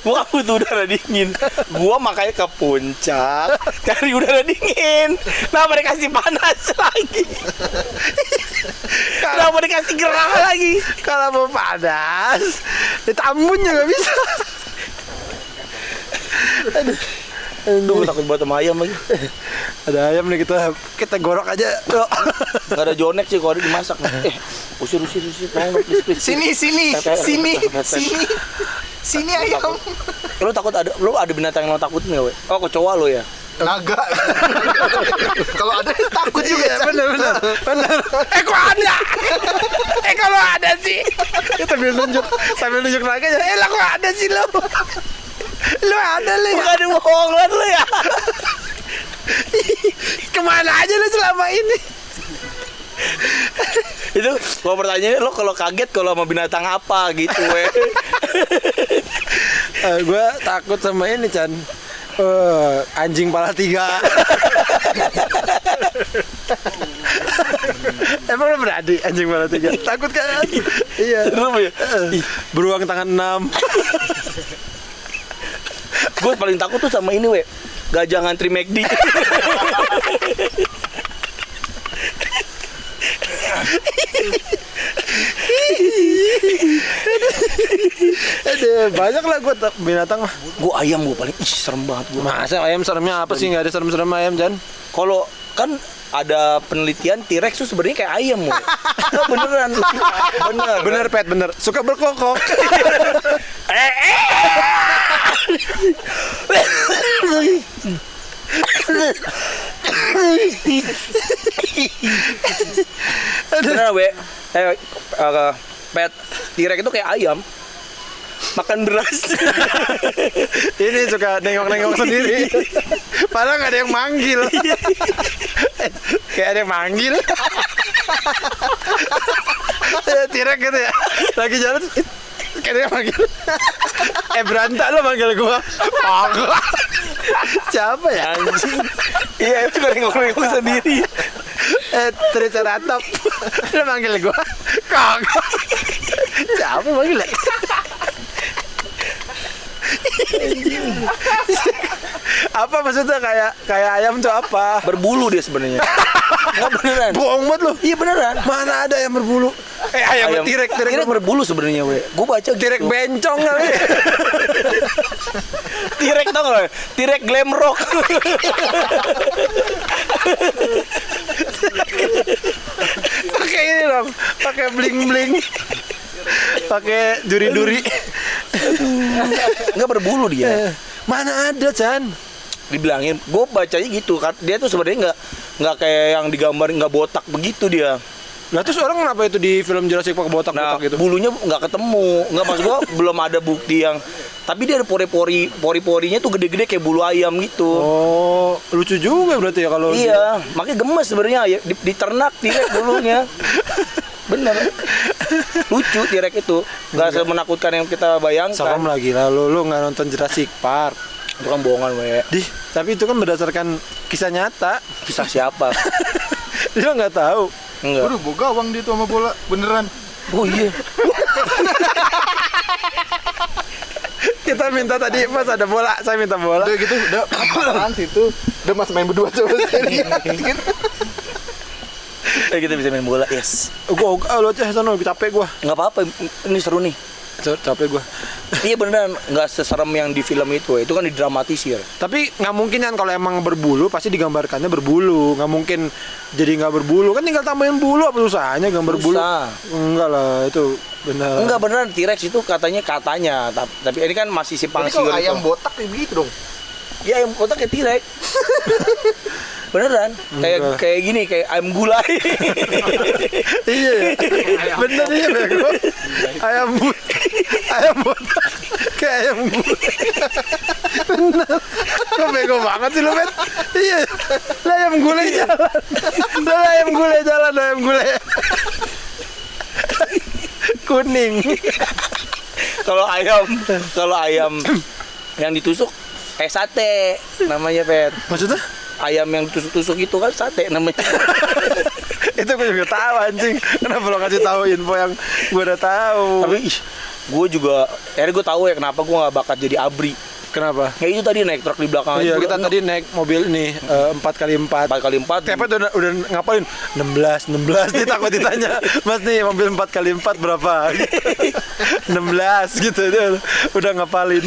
B: Gua butuh udara dingin. Gua makanya ke puncak cari udara dingin. Kenapa dikasih panas lagi? Kenapa dikasih gerah lagi?
A: Kalau mau panas, ditambun juga bisa.
B: Duh, takut buat sama ayam lagi. [laughs]
A: Ada ayam nih kita kita gorok aja.
B: Gak ada jonek sih kalau ada dimasak. Eh, usir, usir, usir. Tolong dong, please, please.
D: Sini, sini, sini, sini. Sini ayam.
B: Lu takut ada, lu ada binatang yang lo takutin gak, we? Oh, kecoa lo ya?
D: Naga. [laughs] Kalau ada takut juga.
A: Iya, bener bener bener. Eh kok ada? Eh kalau ada sih. Sambil nunjuk sambil nunjuk naganya. Eh lah kok ada sih lo? Lo ada lo ya?
B: Bukan ada bohongan lo ya?
A: Ke mana aja lo selama ini?
B: Itu kalau pertanyaannya lo kalau kaget kalau sama binatang apa gitu, we?
A: Eh, gue takut sama ini Chan Eh, anjing pala tiga Emang lo berani anjing pala tiga? Takut kan? iya
B: Serem ya?
A: Eh, Beruang tangan enam
B: Gue paling takut tuh sama ini, we. Gajah ngantri McD.
A: Ada banyak lah gue binatang mah.
B: Gue ayam gue paling ih serem banget gue.
A: Masa ayam seremnya apa sih? Nggak ada serem-serem ayam Jan.
B: Kalau kan ada penelitian T-Rex tuh sebenarnya kayak ayam woy. [laughs] beneran bener
A: Bener pet bener. Suka berkokok. [laughs]
B: beneran we eh, eh, pet T-Rex itu kayak ayam makan beras [laughs]
A: Ini suka nengok-nengok sendiri. Padahal nggak ada yang manggil. [laughs] Kayak ada yang manggil. [laughs] Ya, Tirek gitu ya. Lagi jalan kayak ada yang manggil. Eh berantak lo manggil gua. Kagak. Siapa ya?
B: anjing iya itu nengok-nengok sendiri
A: Eh Triceratop. Lo manggil gua. Kagak. Siapa manggil ya? Apa maksudnya kayak kayak ayam tuh apa?
B: berbulu dia sebenarnya nggak beneran
A: Bohong banget lo.
B: iya beneran
A: Mana ada yang berbulu? Eh ayam, tirek tirek
B: Tirek berbulu sebenarnya we gue baca
A: tirek
B: gitu.
A: bencong kali. [laughs]
B: Tirek tau gak? Tirek glam rock. [laughs]
A: pakai ini dong, pakai bling bling, pakai duri duri.
B: Enggak berbulu dia.
A: Mana ada Chan?
B: Dibilangin, gue bacanya gitu kan. Dia tuh sebenarnya nggak nggak kayak yang digambarin nggak botak begitu dia.
A: Lah terus orang kenapa itu di film Jurassic Park botak
B: Nah,
A: gitu?
B: bulunya nggak ketemu. Nggak maksud gue [laughs] belum ada bukti yang. Tapi dia ada pori-pori, pori-porinya tuh gede-gede kayak bulu ayam gitu.
A: Oh lucu juga berarti ya kalau
B: Iya, makanya gemes sebenarnya ya di, diternak tirek bulunya. [laughs] Bener. Lucu tirek itu. Nggak semenakutkan yang kita bayangkan.
A: Serem lagi lah lu lu nggak nonton Jurassic Park.
B: Itu kan bohongan, we.
A: Di, tapi itu kan berdasarkan kisah nyata.
B: Kisah siapa? [laughs]
A: Dia nggak tahu.
B: Enggak.
D: Waduh, gue gawang dia tuh sama bola. Beneran.
B: Oh iya. [laughs]
A: Kita minta tadi Mas ada bola, saya minta bola.
D: Udah gitu, udah [coughs] apaan situ. Udah mas main berdua coba sekali. [laughs]
B: Eh [laughs] kita bisa main bola, yes.
A: Gua oh, lo aja sana lebih capek gua.
B: Nggak apa-apa, ini seru nih.
A: Capek gua. [laughs]
B: iya beneran, nggak seserem yang di film itu. Itu kan didramatisir.
A: Tapi nggak mungkin kan kalau emang berbulu pasti digambarkannya berbulu. Nggak mungkin jadi nggak berbulu kan tinggal tambahin bulu apa susahnya gambar bulu?
B: Susah.
A: Enggak lah itu benar.
B: Enggak beneran T-Rex itu katanya katanya, tapi, tapi ini kan masih simpang
D: Jadi kalau
B: siur
D: ayam
B: itu.
D: botak kayak begitu dong.
B: Ya ayam kotak kayak T-Rex. [laughs] beneran, kayak kayak gini kayak ayam gulai. [laughs]
A: iya ya. Bener iya bego. Ayam ayam botak kayak ayam bu. Bener. Kok bego banget sih lu bet? Iya. Lah ayam gulai jalan. Lah ayam gulai jalan ayam gulai. Kuning.
B: kalau ayam, kalau ayam yang ditusuk kayak sate namanya Pet.
A: Maksudnya?
B: Ayam yang ditusuk-tusuk itu kan sate namanya. [laughs]
A: itu gue juga tahu anjing. Kenapa lo kasih tahu info yang gue udah tahu?
B: Tapi gue juga, akhirnya gue tahu ya kenapa gue nggak bakat jadi abri.
A: kenapa?
B: Kayak itu tadi naik truk di belakang.
A: iya, kita tadi naik mobil ini eh, empat kali empat.
B: empat kali empat.
A: Tiap udah, udah ngapain? 16, 16 Dia takut ditanya Mas nih mobil 4 kali 4 berapa? [laughs] 16 gitu dia udah ngapalin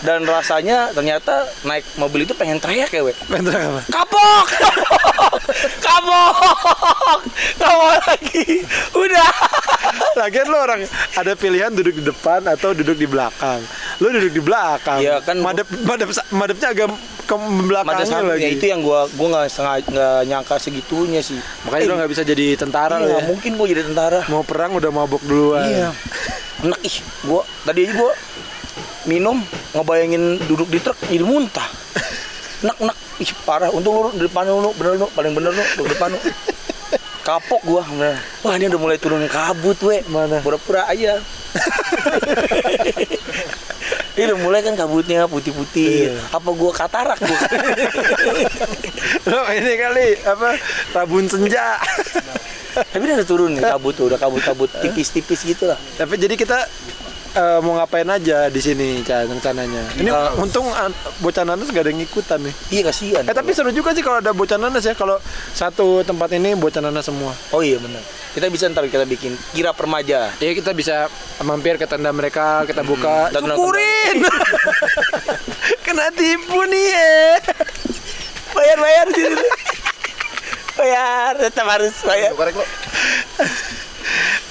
B: Dan rasanya ternyata naik mobil itu pengen teriak ya, we.
A: Bentar apa?
B: Kapok! [laughs] Kapok! Kapok lagi. Udah.
A: Lagian lo orang ada pilihan duduk di depan atau duduk di belakang Lo duduk di belakang
B: Iya, kan-
A: Madep, madep, madepnya agak ke belakangnya lagi
B: ya itu yang gua gua nggak sengaja nggak nyangka segitunya sih.
A: Makanya lo gak bisa jadi tentara
B: Iya,
A: lo
B: nggak
A: ya
B: mungkin gua jadi tentara.
A: Mau perang udah mabok duluan
B: Iya. Enak ih, gua tadi aja gua minum ngebayangin duduk di truk jadi muntah. Enak ih parah. Untung lu di depan lu bener lu paling bener lu di depan lu. Kapok gua bener. Wah ini udah mulai turun kabut we.
A: Mana?
B: Pura-pura aja. Ini udah mulai kan kabutnya putih-putih.
A: Iya.
B: Apa gua katarak gua? [laughs]
A: Lo ini kali apa Rabun senja
B: Tapi udah turun nih kabut tuh, udah kabut-kabut tipis-tipis gitu lah.
A: Tapi jadi kita eh, mau ngapain aja di sini Chan rencananya. Ini
B: Ah.
A: untung an- bocah nanas gak ada yang ngikutan nih.
B: Iya kasihan.
A: Eh tapi seru juga sih kalau ada bocah nanas ya kalau satu tempat ini bocah nanas semua.
B: Oh iya benar. Kita bisa ntar kita bikin kira permaja.
A: Ya kita bisa mampir ke tenda mereka, kita buka.
B: Dan nonton-
A: Syukurin. [laughs] Kena tipu nih ya.
B: Bayar bayar bayar tetap harus bayar.
D: Korek lo.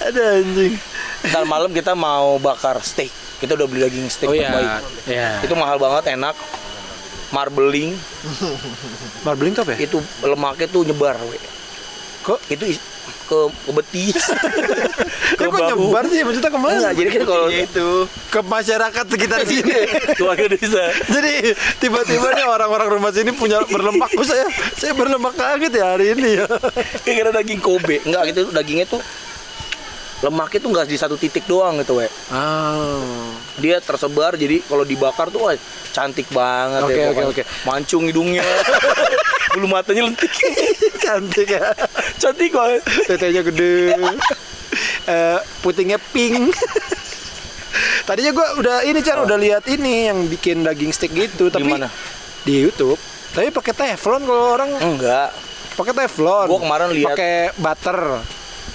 A: Ada anjing.
B: Ntar malam kita mau bakar steak. Kita udah beli daging steak
A: Oh iya. Ya.
B: Itu mahal banget, enak. Marbling
A: Marbling top ya?
B: itu lemaknya tuh nyebar, we.
A: Kok?
B: Itu is- ke, [laughs] ke betis.
A: Ya kok nyebar sih maksudnya ke mana?
B: Enggak, jadi kan kalau
A: itu ke masyarakat sekitar [laughs] sini.
B: keluarga desa.
A: Jadi tiba-tiba nih orang-orang rumah sini punya berlemak. Oh saya saya berlemak kaget ya hari ini ya.
B: Kira daging Kobe. Enggak gitu dagingnya tuh lemaknya tuh enggak di satu titik doang gitu, we.
A: Ah.
B: Dia tersebar jadi kalau dibakar tuh wah, cantik banget
A: Oke,
B: ya.
A: oke,
B: pokoknya.
A: oke.
B: Mancung hidungnya. [laughs] Bulu matanya lentik. [laughs]
A: Cantik ya.
B: cantik banget.
A: Tetenya gede. [laughs] Eh, putingnya pink. Tadinya gua udah ini Chan udah lihat ini yang bikin daging steak gitu tapi
B: mana?
A: di YouTube. Tapi pakai teflon kalau orang
B: Enggak.
A: pakai teflon.
B: Gua kemarin lihat-
A: pakai butter.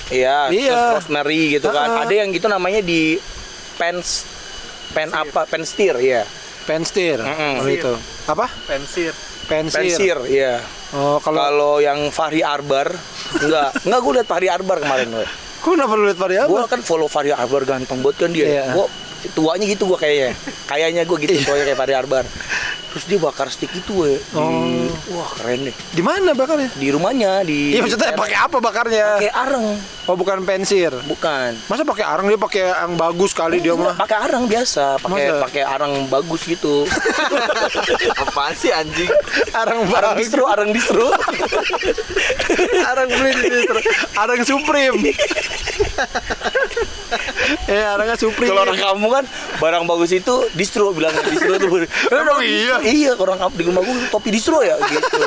B: Iya,
A: Iya.
B: terus rosemary gitu kan.
A: Ah.
B: Ada yang gitu namanya di pens pen apa? Pen steer, ya.
A: Penstir.
B: Mm-mm.
A: Oh, itu. Apa?
D: Pensir.
A: Pensir.
B: Pen steer, iya.
A: Oh, kalau
B: Kalau yang Fahri Arbar, enggak. [laughs] Enggak gue liat Fahri Arbar kemarin, we.
A: Kok kenapa lu lihat variabel?
B: Gue kan follow Fahri Arbar ganteng banget kan dia.
A: Iya.
B: Gue tuanya gitu gue kayaknya. Kayaknya gue gitu tuanya kayak Fahri Arbar. Terus dia bakar stick itu, we. Di-
A: Oh.
B: Wah, keren deh.
A: Di mana bakarnya?
B: Di rumahnya di
A: Iya maksudnya pakai apa bakarnya?
B: pakai areng,
A: Oh bukan pensir.
B: bukan.
A: Masa pakai arang dia pakai yang bagus kali dia mah.
B: pakai arang biasa, pakai
A: Masa?
B: pakai arang bagus gitu. [laughs]
D: Apaan sih anjing?
A: Arang
B: arang
A: bagus.
B: distro, arang distro. [laughs]
A: arang beli di distro. Arang Supreme. [laughs] eh arangnya Supreme.
B: Kalau orang kamu kan barang bagus itu distro bilang distro tuh.
A: Emang iya?
B: Iya, orang di rumah gue topi distro ya gitu.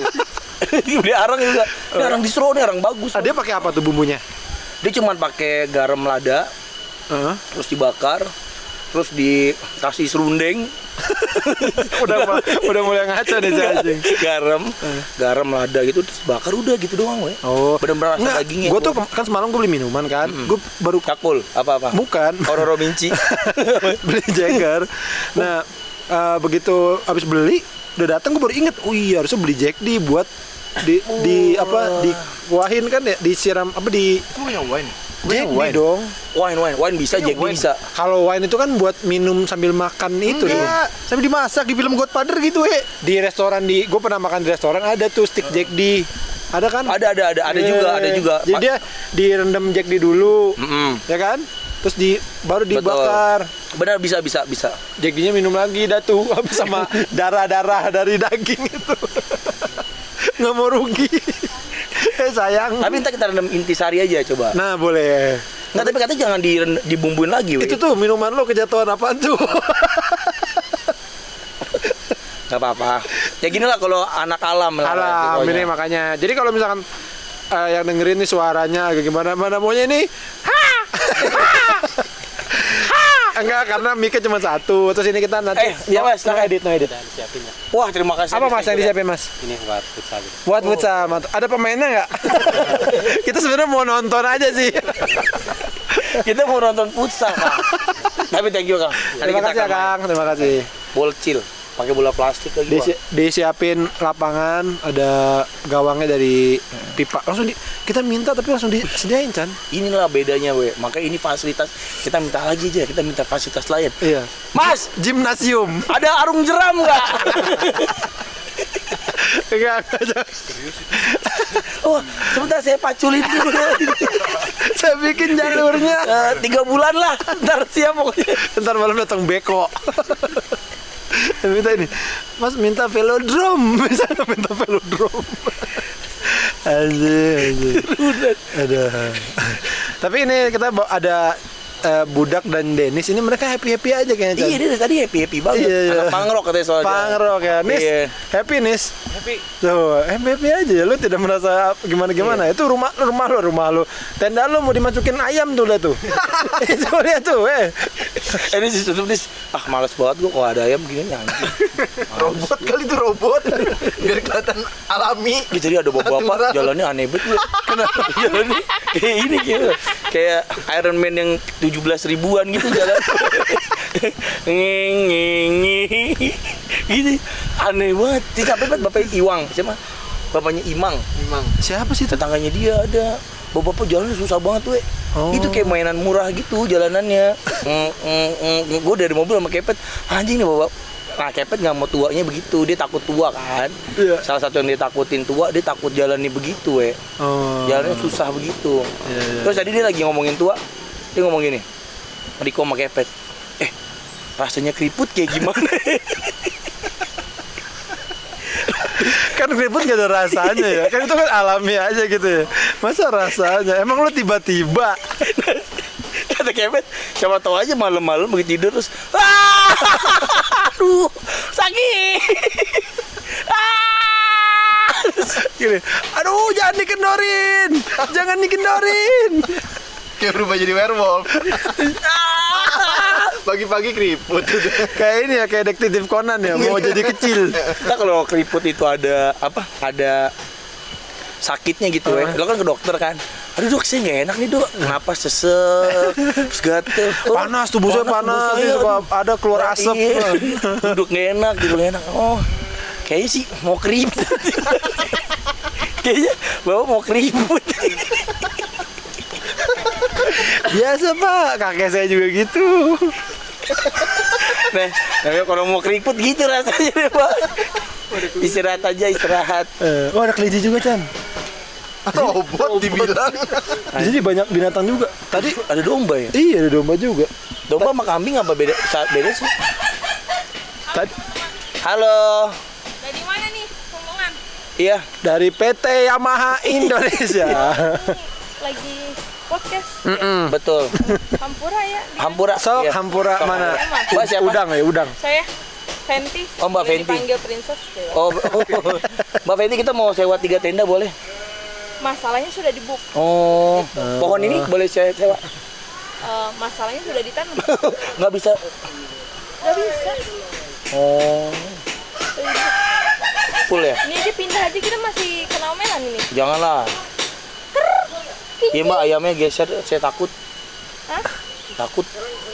B: [laughs] Beli arang juga. Ini arang distro nih arang bagus.
A: Ah, dia pakai apa tuh bumbunya?
B: Dia cuma pakai garam lada,
A: Heeh.
B: terus dibakar, terus dikasih serundeng, [laughs]
A: udah mul- udah mulai ngaco nih si anjing.
B: garam, garam lada gitu terus bakar udah gitu doang we.
A: Oh,
B: Bener-bener rasa dagingnya.
A: Gue tuh kan semalam gue beli minuman kan. Gue baru
B: Cakul, apa-apa?
A: bukan
B: Ororo Minci. [laughs]
A: beli Jagger. Nah, eh, begitu habis beli udah datang gue baru inget, oh iya harusnya beli Jack di buat di di apa dikuahin kan ya disiram apa di
D: Gue punya wine.
A: Jack di dong.
B: wine, wine, wine bisa, Jack
D: wine.
B: bisa.
A: Kalau wine itu kan buat minum sambil makan itu dong.
D: Enggak. Sampai dimasak di film Godfather gitu, we.
A: Di restoran di gue pernah makan di restoran ada tuh stick Jack di. Ada kan?
B: Ada, ada, ada, ada
A: Iya.
B: juga, ada juga.
A: Jadi dia direndam Jack di dulu.
B: Mm-mm.
A: Ya kan? Terus di baru
B: Betul.
A: dibakar.
B: Benar bisa, bisa, bisa.
A: Jack D-nya minum lagi dah tuh [laughs] habis sama darah-darah dari daging itu. [laughs] Nggak mau rugi. [laughs] eh sayang.
B: Tapi ntar kita rendam intisari aja coba.
A: Nah, boleh.
B: Nggak, tapi katanya jangan di dibumbuin lagi, we.
A: Itu tuh minuman lo kejatuhan apaan tuh?
B: Nggak apa-apa. Ya gini lah kalau anak alam lah.
A: Alam ini makanya. Jadi kalau misalkan eh, yang dengerin nih suaranya gimana mana maunya ini ha enggak karena mic cuma satu terus ini kita nanti
B: Eh, ya, Mas, silakan.
A: edit no edit
B: Wah, terima kasih.
A: apa mas yang disiapin mas
E: Ini buat futsal
A: buat futsal mantap. ada pemainnya nggak [laughs] kita sebenarnya mau nonton aja sih
B: Kita mau nonton futsal, Kang. [laughs] Tapi thank you, Kang.
A: Terima kasih ya kang terima kasih
B: Bocil. Pakai bola plastik lagi.
A: Disi- disiapin lapangan ada gawangnya dari pipa langsung di, kita minta tapi langsung disediain Chan
B: Inilah bedanya, we. Maka ini fasilitas kita minta lagi aja, kita minta fasilitas lain.
A: iya
B: Mas,
A: gimnasium
B: ada arung jeram nggak? [laughs]
A: enggak enggak [laughs]
B: oh, sebentar saya paculin dulu. [laughs]
A: saya bikin jalurnya
B: Eh, tiga bulan lah, ntar siap pokoknya.
A: ntar malam datang beko minta ini mas minta velodrome misalnya [laughs] minta velodrome anjir anjir ada. Tapi ini kita ada eh, budak dan Dennis ini mereka happy happy aja kayaknya.
B: Iya dia dari tadi happy happy banget.
A: Iya, iya.
B: Anak pangrok katanya soalnya.
A: Pangrok ya, Nis.
B: Iya.
A: Happy Nis.
B: Happy.
A: Tuh, happy happy aja. Lu tidak merasa gimana gimana.
B: Iya.
A: Itu rumah rumah lu, rumah lu. Tenda lu mau dimasukin ayam tuh lihat tuh. [laughs] Itu lihat tuh, eh.
B: Eh ini tutup nih. Ah males banget gua kalau ada ayam gini anjing. [laughs]
D: Robot kali itu robot. Biar kelihatan alami.
B: Ya, jadi ada bapak-bapak jalannya aneh banget. Kenapa jalannya kayak ini kayak [laughs] kayak Iron Man yang 17 ribuan gitu jalan. [laughs] Nging. Gitu. Aneh banget. Capek banget bapak Iwang siapa? Bapaknya Imang.
D: Memang.
A: Siapa sih itu?
B: tetangganya dia ada bapak-bapak jalan susah banget tuh
A: Oh.
B: itu kayak mainan murah gitu jalanannya mm, mm, mm. gue dari mobil sama kepet anjing nih bapak nah kepet nggak mau tuanya begitu dia takut tua kan
A: Iya.
B: salah satu yang dia takutin tua dia takut jalannya begitu we
A: Oh.
B: jalannya susah begitu
A: Iya, iya.
B: terus tadi dia lagi ngomongin tua dia ngomong gini Riko sama kepet. Eh rasanya keriput kayak gimana?
A: Kan keriput gak ada rasanya ya. Kan itu kan alami aja gitu ya. Masa rasanya? Emang lu tiba-tiba?
B: Kata Kevin siapa tahu aja malam-malam begitu tidur terus "Ah, aduh sakit. Ah."
A: gini aduh jangan dikendorin. Jangan dikendorin
D: Kayak berubah jadi werewolf. [laughs] Pagi-pagi keriput.
A: kayak ini ya kayak detektif Conan ya mau jadi kecil.
B: Nah kalau keriput itu ada apa ada sakitnya gitu ya. Lo kan ke dokter kan. Aduh dok saya nggak enak nih dok. Kenapa sesek terus gatel. Oh, [laughs]
A: panas tubuh saya panas
B: saya,
A: suka ada keluar asap.
B: Iya. duduk nggak enak gitu nggak enak. Oh kayaknya sih mau keriput. [laughs] Kayaknya bawa mau keriput
A: biasa pak. Kakek saya juga gitu. [laughs]
B: Nah namanya kalau mau keriput gitu rasanya deh [laughs] pak. Istirahat aja istirahat.
A: Eh, oh ada kelinci juga Chan.
D: Robot dibilang. [laughs]
A: jadi banyak binatang juga. Tadi
B: ada domba ya?
A: Iya ada domba juga.
B: Domba sama kambing apa beda? Beda sih?
A: Tadi
B: halo.
E: Dari mana nih rombongan?
B: iya.
A: Dari PT Yamaha Indonesia.
E: Lagi podcast
B: betul
E: Hampura ya.
B: Hampura
A: so
B: Iya.
A: Hampura mana
B: Mbak siapa?
A: udang ya udang
E: Saya Fenty.
B: Oh, Mbak
E: Udah
B: Fenty.
E: Dipanggil princess. gitu.
B: Oh, [laughs] oh, Mbak Fenty kita mau sewa tiga tenda boleh?
E: Masalahnya sudah di book.
B: Oh, pohon ini boleh saya sewa?
E: Eh, masalahnya sudah ditanam. [laughs]
B: Nggak bisa.
E: Gak bisa.
B: Oh, full ya?
E: Ini aja pindah aja kita masih kena omelan ini.
B: Janganlah. Iya mbak ayamnya geser, saya takut.
E: Hah?
B: Takut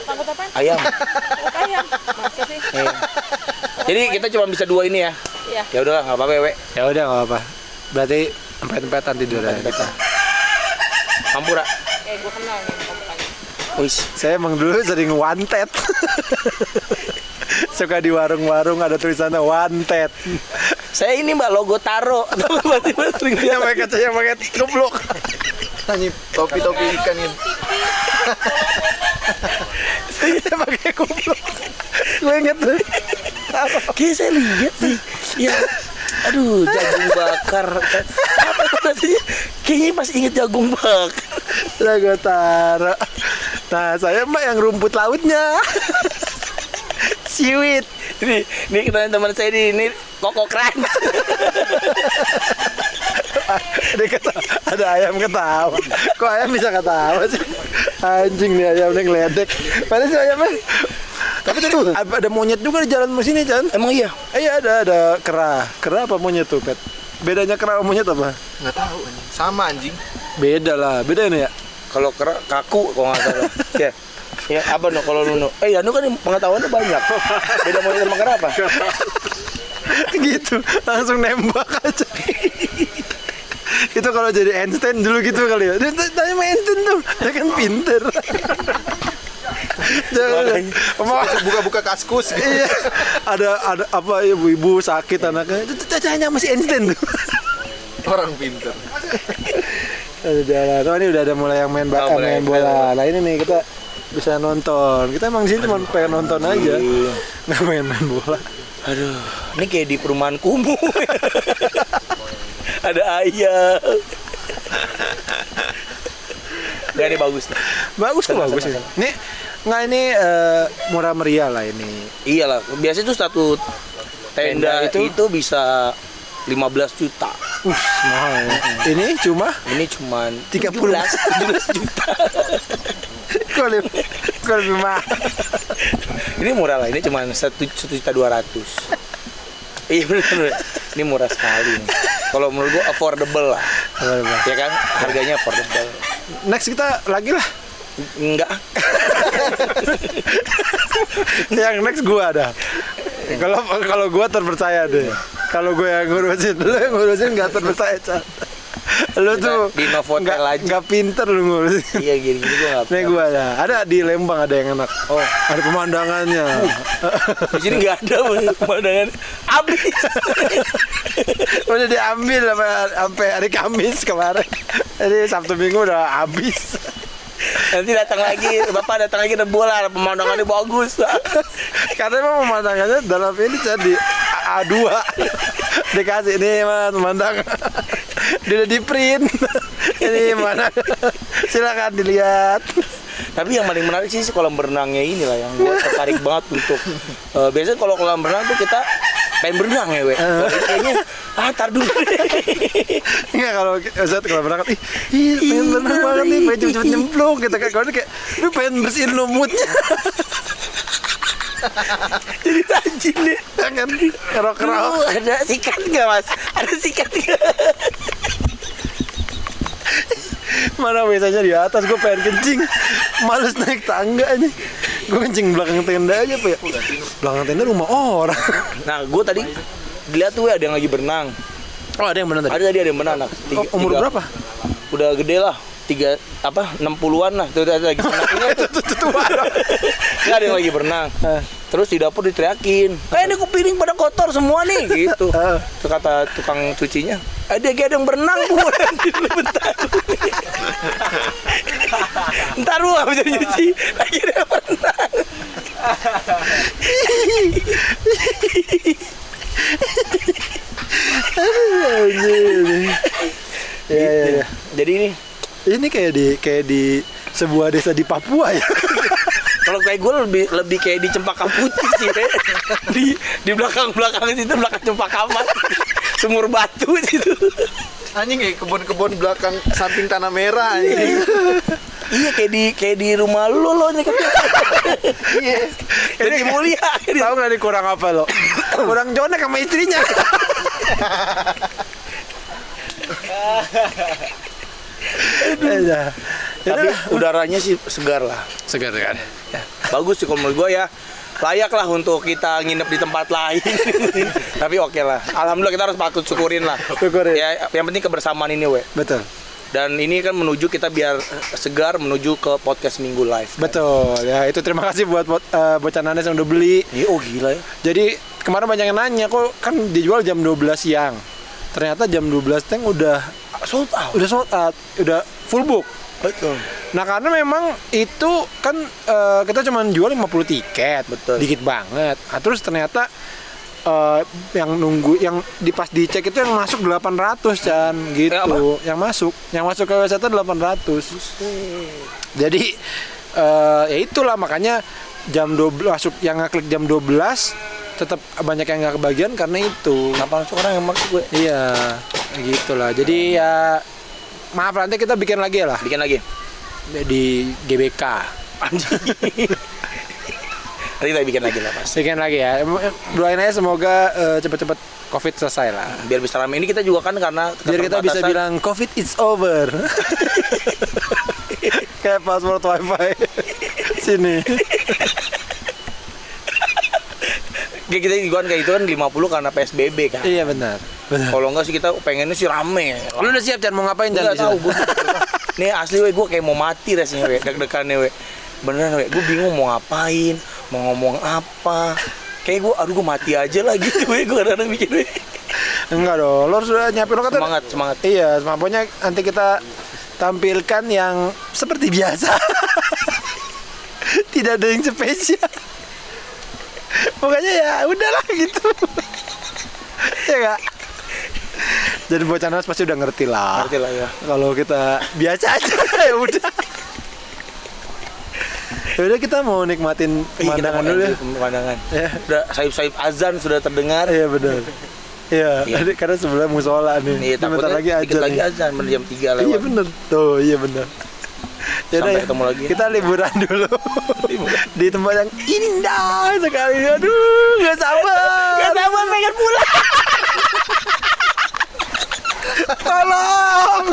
E: Takut apaan?
B: ayam.
E: Takut ayam. Masa sih?
B: Iya. Jadi kita cuma bisa dua ini ya.
E: Iya.
B: Ya udahlah nggak apa-apa we.
A: ya udah nggak apa berarti empet-empetan tidur ya kita
B: Hampura.
E: Eh, gue kenal nih.
B: Wis.
A: saya emang dulu sering wanted [laughs] suka di warung-warung ada tulisannya wanted
B: Saya ini mbak logo taro. [laughs] Tiba-tiba sering
A: yang
B: lihat.
A: pakai saya pakai keblok
D: Ini topi-topi ikan ini.
A: saya pakai keblok gue inget tuh
B: Kayaknya saya lihat nih. Ya. Aduh, jagung bakar. Apa itu namanya? Kayaknya masih inget jagung bakar.
A: Lah gue taruh. Nah saya mbak yang rumput lautnya. Siwit.
B: Ini, ini kenalin teman saya di ini Koko.
A: Ada, ketawa, ada ayam ketawa. Kok ayam bisa ketawa sih? Anjing nih ayamnya ngeledek. Mana sih ayamnya? Tapi tadi ada monyet juga di jalan sini Chan.
B: Emang iya?
A: Eh iya ada ada kera. Kera apa monyet tuh Pet? Bedanya kera sama monyet apa?
D: Nggak tahu anjing. Sama anjing.
A: Beda lah. Beda ini ya.
B: Kalau kera kaku kalau nggak salah. [laughs] ya. Ya, apa no kalau Nuno? Eh, ya, Nuno kan pengetahuannya banyak. Beda monyet sama kera apa? [laughs]
A: gitu. Langsung nembak aja. [laughs] itu kalau jadi Einstein dulu gitu kali ya. Tanya sama Einstein tuh. Dia kan pinter.
D: Buka-buka kaskus gitu.
A: iya. Ada ada apa ibu-ibu sakit anaknya. Itu tuh tanya masih Einstein. Tuh
D: Orang pinter.
A: ada jalan. Oh ini udah ada mulai yang main, ba-
B: Oh,
A: main bola. nah ini nih kita bisa nonton. Kita emang sini cuma pengen nonton aja. Nggak main main bola.
B: Aduh, ini kayak di perumahan kumuh. [laughs] Ada ayam. Gak ini bagus nih.
A: Bagus
B: Tenang,
A: bagus ini. Nggak ini eh, murah meriah lah ini.
B: Iyalah, biasanya tuh satu tenda,
A: Tenda
B: itu,
A: itu-
B: bisa 15 juta.
A: Uh, mahal. ya. Ini cuma
B: Ini cuman
A: 30.
B: 17, 17 juta. [laughs]
A: kok lebih, kok lebih mahal.
B: ini murah lah, ini cuma satu satu juta dua ratus. Iya bener, Ini murah sekali. nih. Kalau menurut gua affordable lah. Ya kan, harganya affordable.
A: Next kita lagi lah.
B: Enggak. [laughs]
A: yang next gua ada. Kalau kalau gua terpercaya deh. Kalau gue yang ngurusin, lu yang ngurusin nggak terpercaya, Chan. Lu tuh
B: di Novotel aja.
A: pinter lu ngurusin.
B: Iya gini-gini gua enggak.
A: Nih gua ada, ada di Lembang ada yang enak.
B: Oh.
A: Ada pemandangannya.
B: Di sini enggak ada pemandangan habis.
A: udah diambil sampai sampai hari Kamis kemarin. Jadi Sabtu Minggu udah habis.
B: Nanti datang lagi, Bapak datang lagi ada bola, pemandangannya bagus. [laughs]
A: Karena emang pemandangannya dalam ini jadi A- A2 dikasih ini mas pemandangan. Dia udah di print. Ini mana? Silakan dilihat.
B: Tapi yang paling menarik sih kolam berenangnya ini lah yang gue tertarik banget untuk eh, biasanya kalau kolam berenang tuh kita pengen berenang ya, we. Kalau ini kayaknya ah tar dulu. Deh. [laughs]
A: Enggak kalau Ustaz kalau berangkat ih, ih pengen berenang banget nih pengen cepet-cepet nyemplung gitu kan. Kalau kayak lu pengen bersihin lumutnya [laughs]
B: Jadi rajin deh.
A: kan? Kerok-kerok.
B: Lu ada sikat nggak mas? Ada sikat nggak?
A: mana biasanya di atas gue pengen kencing. Males naik tangga ini. Gue kencing belakang tenda aja pak. Ya belakang tenda rumah orang.
B: Nah, gue tadi dilihat tuh ada yang lagi berenang.
A: oh ada yang benar
B: Ada tadi ada yang berenang. Nah, tiga-
A: Oh, umur
B: tiga-
A: berapa?
B: Udah gede lah. Tiga apa 60-an lah. Tuh ada lagi berenang. [laughs] Nggak ada yang lagi berenang. [laughs] Terus di dapur diteriakin. Eh ini kok piring pada kotor semua nih [laughs] gitu. Terus kata tukang cucinya. Ada ada yang berenang bu. Bentar. Ntar lu gak bisa nyuci lagi ada yang berenang
A: ya, ya, ya.
B: jadi ini?
A: Ini kayak di kayak di sebuah desa di Papua ya?
B: Kalau kayak gue lebih lebih kayak di cempaka putih sih ya. [laughs] di di belakang belakang situ belakang cempaka amat sumur batu situ.
D: Anjing kayak kebun-kebun belakang samping tanah merah anjing.
B: iya. Kayak di kayak di rumah lu lo nih iya. Jadi mulia.
A: Tahu nggak nih kurang apa lo? Kurang jonek sama istrinya. Eh, dah. Ya
B: tapi
A: udah.
B: udaranya sih segar lah.
A: Segar segar.
B: Bagus sih kalau menurut gue ya layak lah untuk kita nginep di tempat lain. [laughs] Tapi oke lah. Alhamdulillah kita harus patut syukurin lah.
A: Syukurin.
B: ya yang penting kebersamaan ini we.
A: Betul.
B: Dan ini kan menuju kita biar segar menuju ke podcast minggu live.
A: Betul. Ya itu terima kasih buat uh, bocah Nanes yang udah beli.
B: Iya, oh gila ya.
A: Jadi kemarin banyak yang nanya kok kan dijual jam 12 siang. Ternyata jam 12 tank udah
B: sold out.
A: udah sold out. Udah full book
B: betul
A: Nah karena memang itu kan eh, kita cuma jual 50 tiket,
B: Betul.
A: dikit banget. Nah, terus ternyata eh, yang nunggu yang di pas dicek itu yang masuk 800 Chan gitu.
B: Apa?
A: yang masuk, yang masuk ke website itu 800. Jadi eh, ya itulah makanya jam 12 masuk yang ngeklik jam 12 tetap banyak yang nggak kebagian karena itu.
B: kenapa langsung orang yang maksud gue
A: Iya, gitulah. Jadi ya maaf nanti kita bikin lagi lah
B: bikin lagi
A: di GBK. [laughs]
B: nanti kita bikin lagi lah mas
A: Bikin lagi ya. Doain aja semoga eh, cepet-cepet COVID selesai lah.
B: biar bisa rame ini kita juga kan karena
A: Biar kita bisa bilang COVID it's over. [laughs] Kayak password wifi [laughs] sini.
B: Kayak kita juga kan kayak itu kan 50 karena PSBB kan
A: iya benar. Benar.
B: Kalau enggak sih kita pengennya sih rame.
A: Lu udah siap Chan mau ngapain Chan
B: Enggak tahu gue. [laughs] Nih asli we gue kayak mau mati rasanya we, deg-degannya we. Beneran we, gue bingung mau ngapain, mau ngomong apa. Kayak gue, aduh gue mati aja lah gitu we, gue kadang-kadang mikir we.
A: Enggak dong. Lo harus nyiapin lo kata.
B: Semangat, semangat.
A: Iya, pokoknya nanti kita tampilkan yang seperti biasa. [laughs] Tidak ada yang spesial. Pokoknya ya udahlah gitu. ya enggak? Jadi bocah nas pasti udah ngerti lah.
B: Ngerti lah ya.
A: Kalau kita biasa aja [laughs] ya udah. Ya udah kita mau nikmatin
B: Iya,
A: pemandangan dulu ya.
B: Pemandangan.
A: Ya.
B: Udah sayup-sayup azan sudah terdengar.
A: Iya benar. Iya,
B: Iya.
A: tadi karena sebelah musola nih. Sebentar
B: takutnya
A: lagi
B: dikit lagi azan jam 3 lewat.
A: Iya bener tuh, iya bener. Ya
B: Sampai
A: ya,
B: ketemu lagi.
A: Kita liburan dulu
B: Liburan. [laughs]
A: di tempat yang indah sekali. Aduh, gak sabar.
C: Gak sabar pengen pulang. [laughs]
A: Tolong,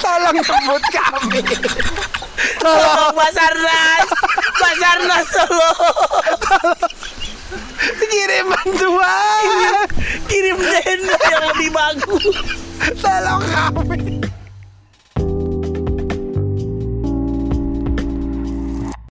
A: tolong jemput kami.
C: Tolong Basarnas. Basarnas Solo.
A: Kirim bantuan.
C: Kirim tenda yang lebih bagus.
A: Tolong kami.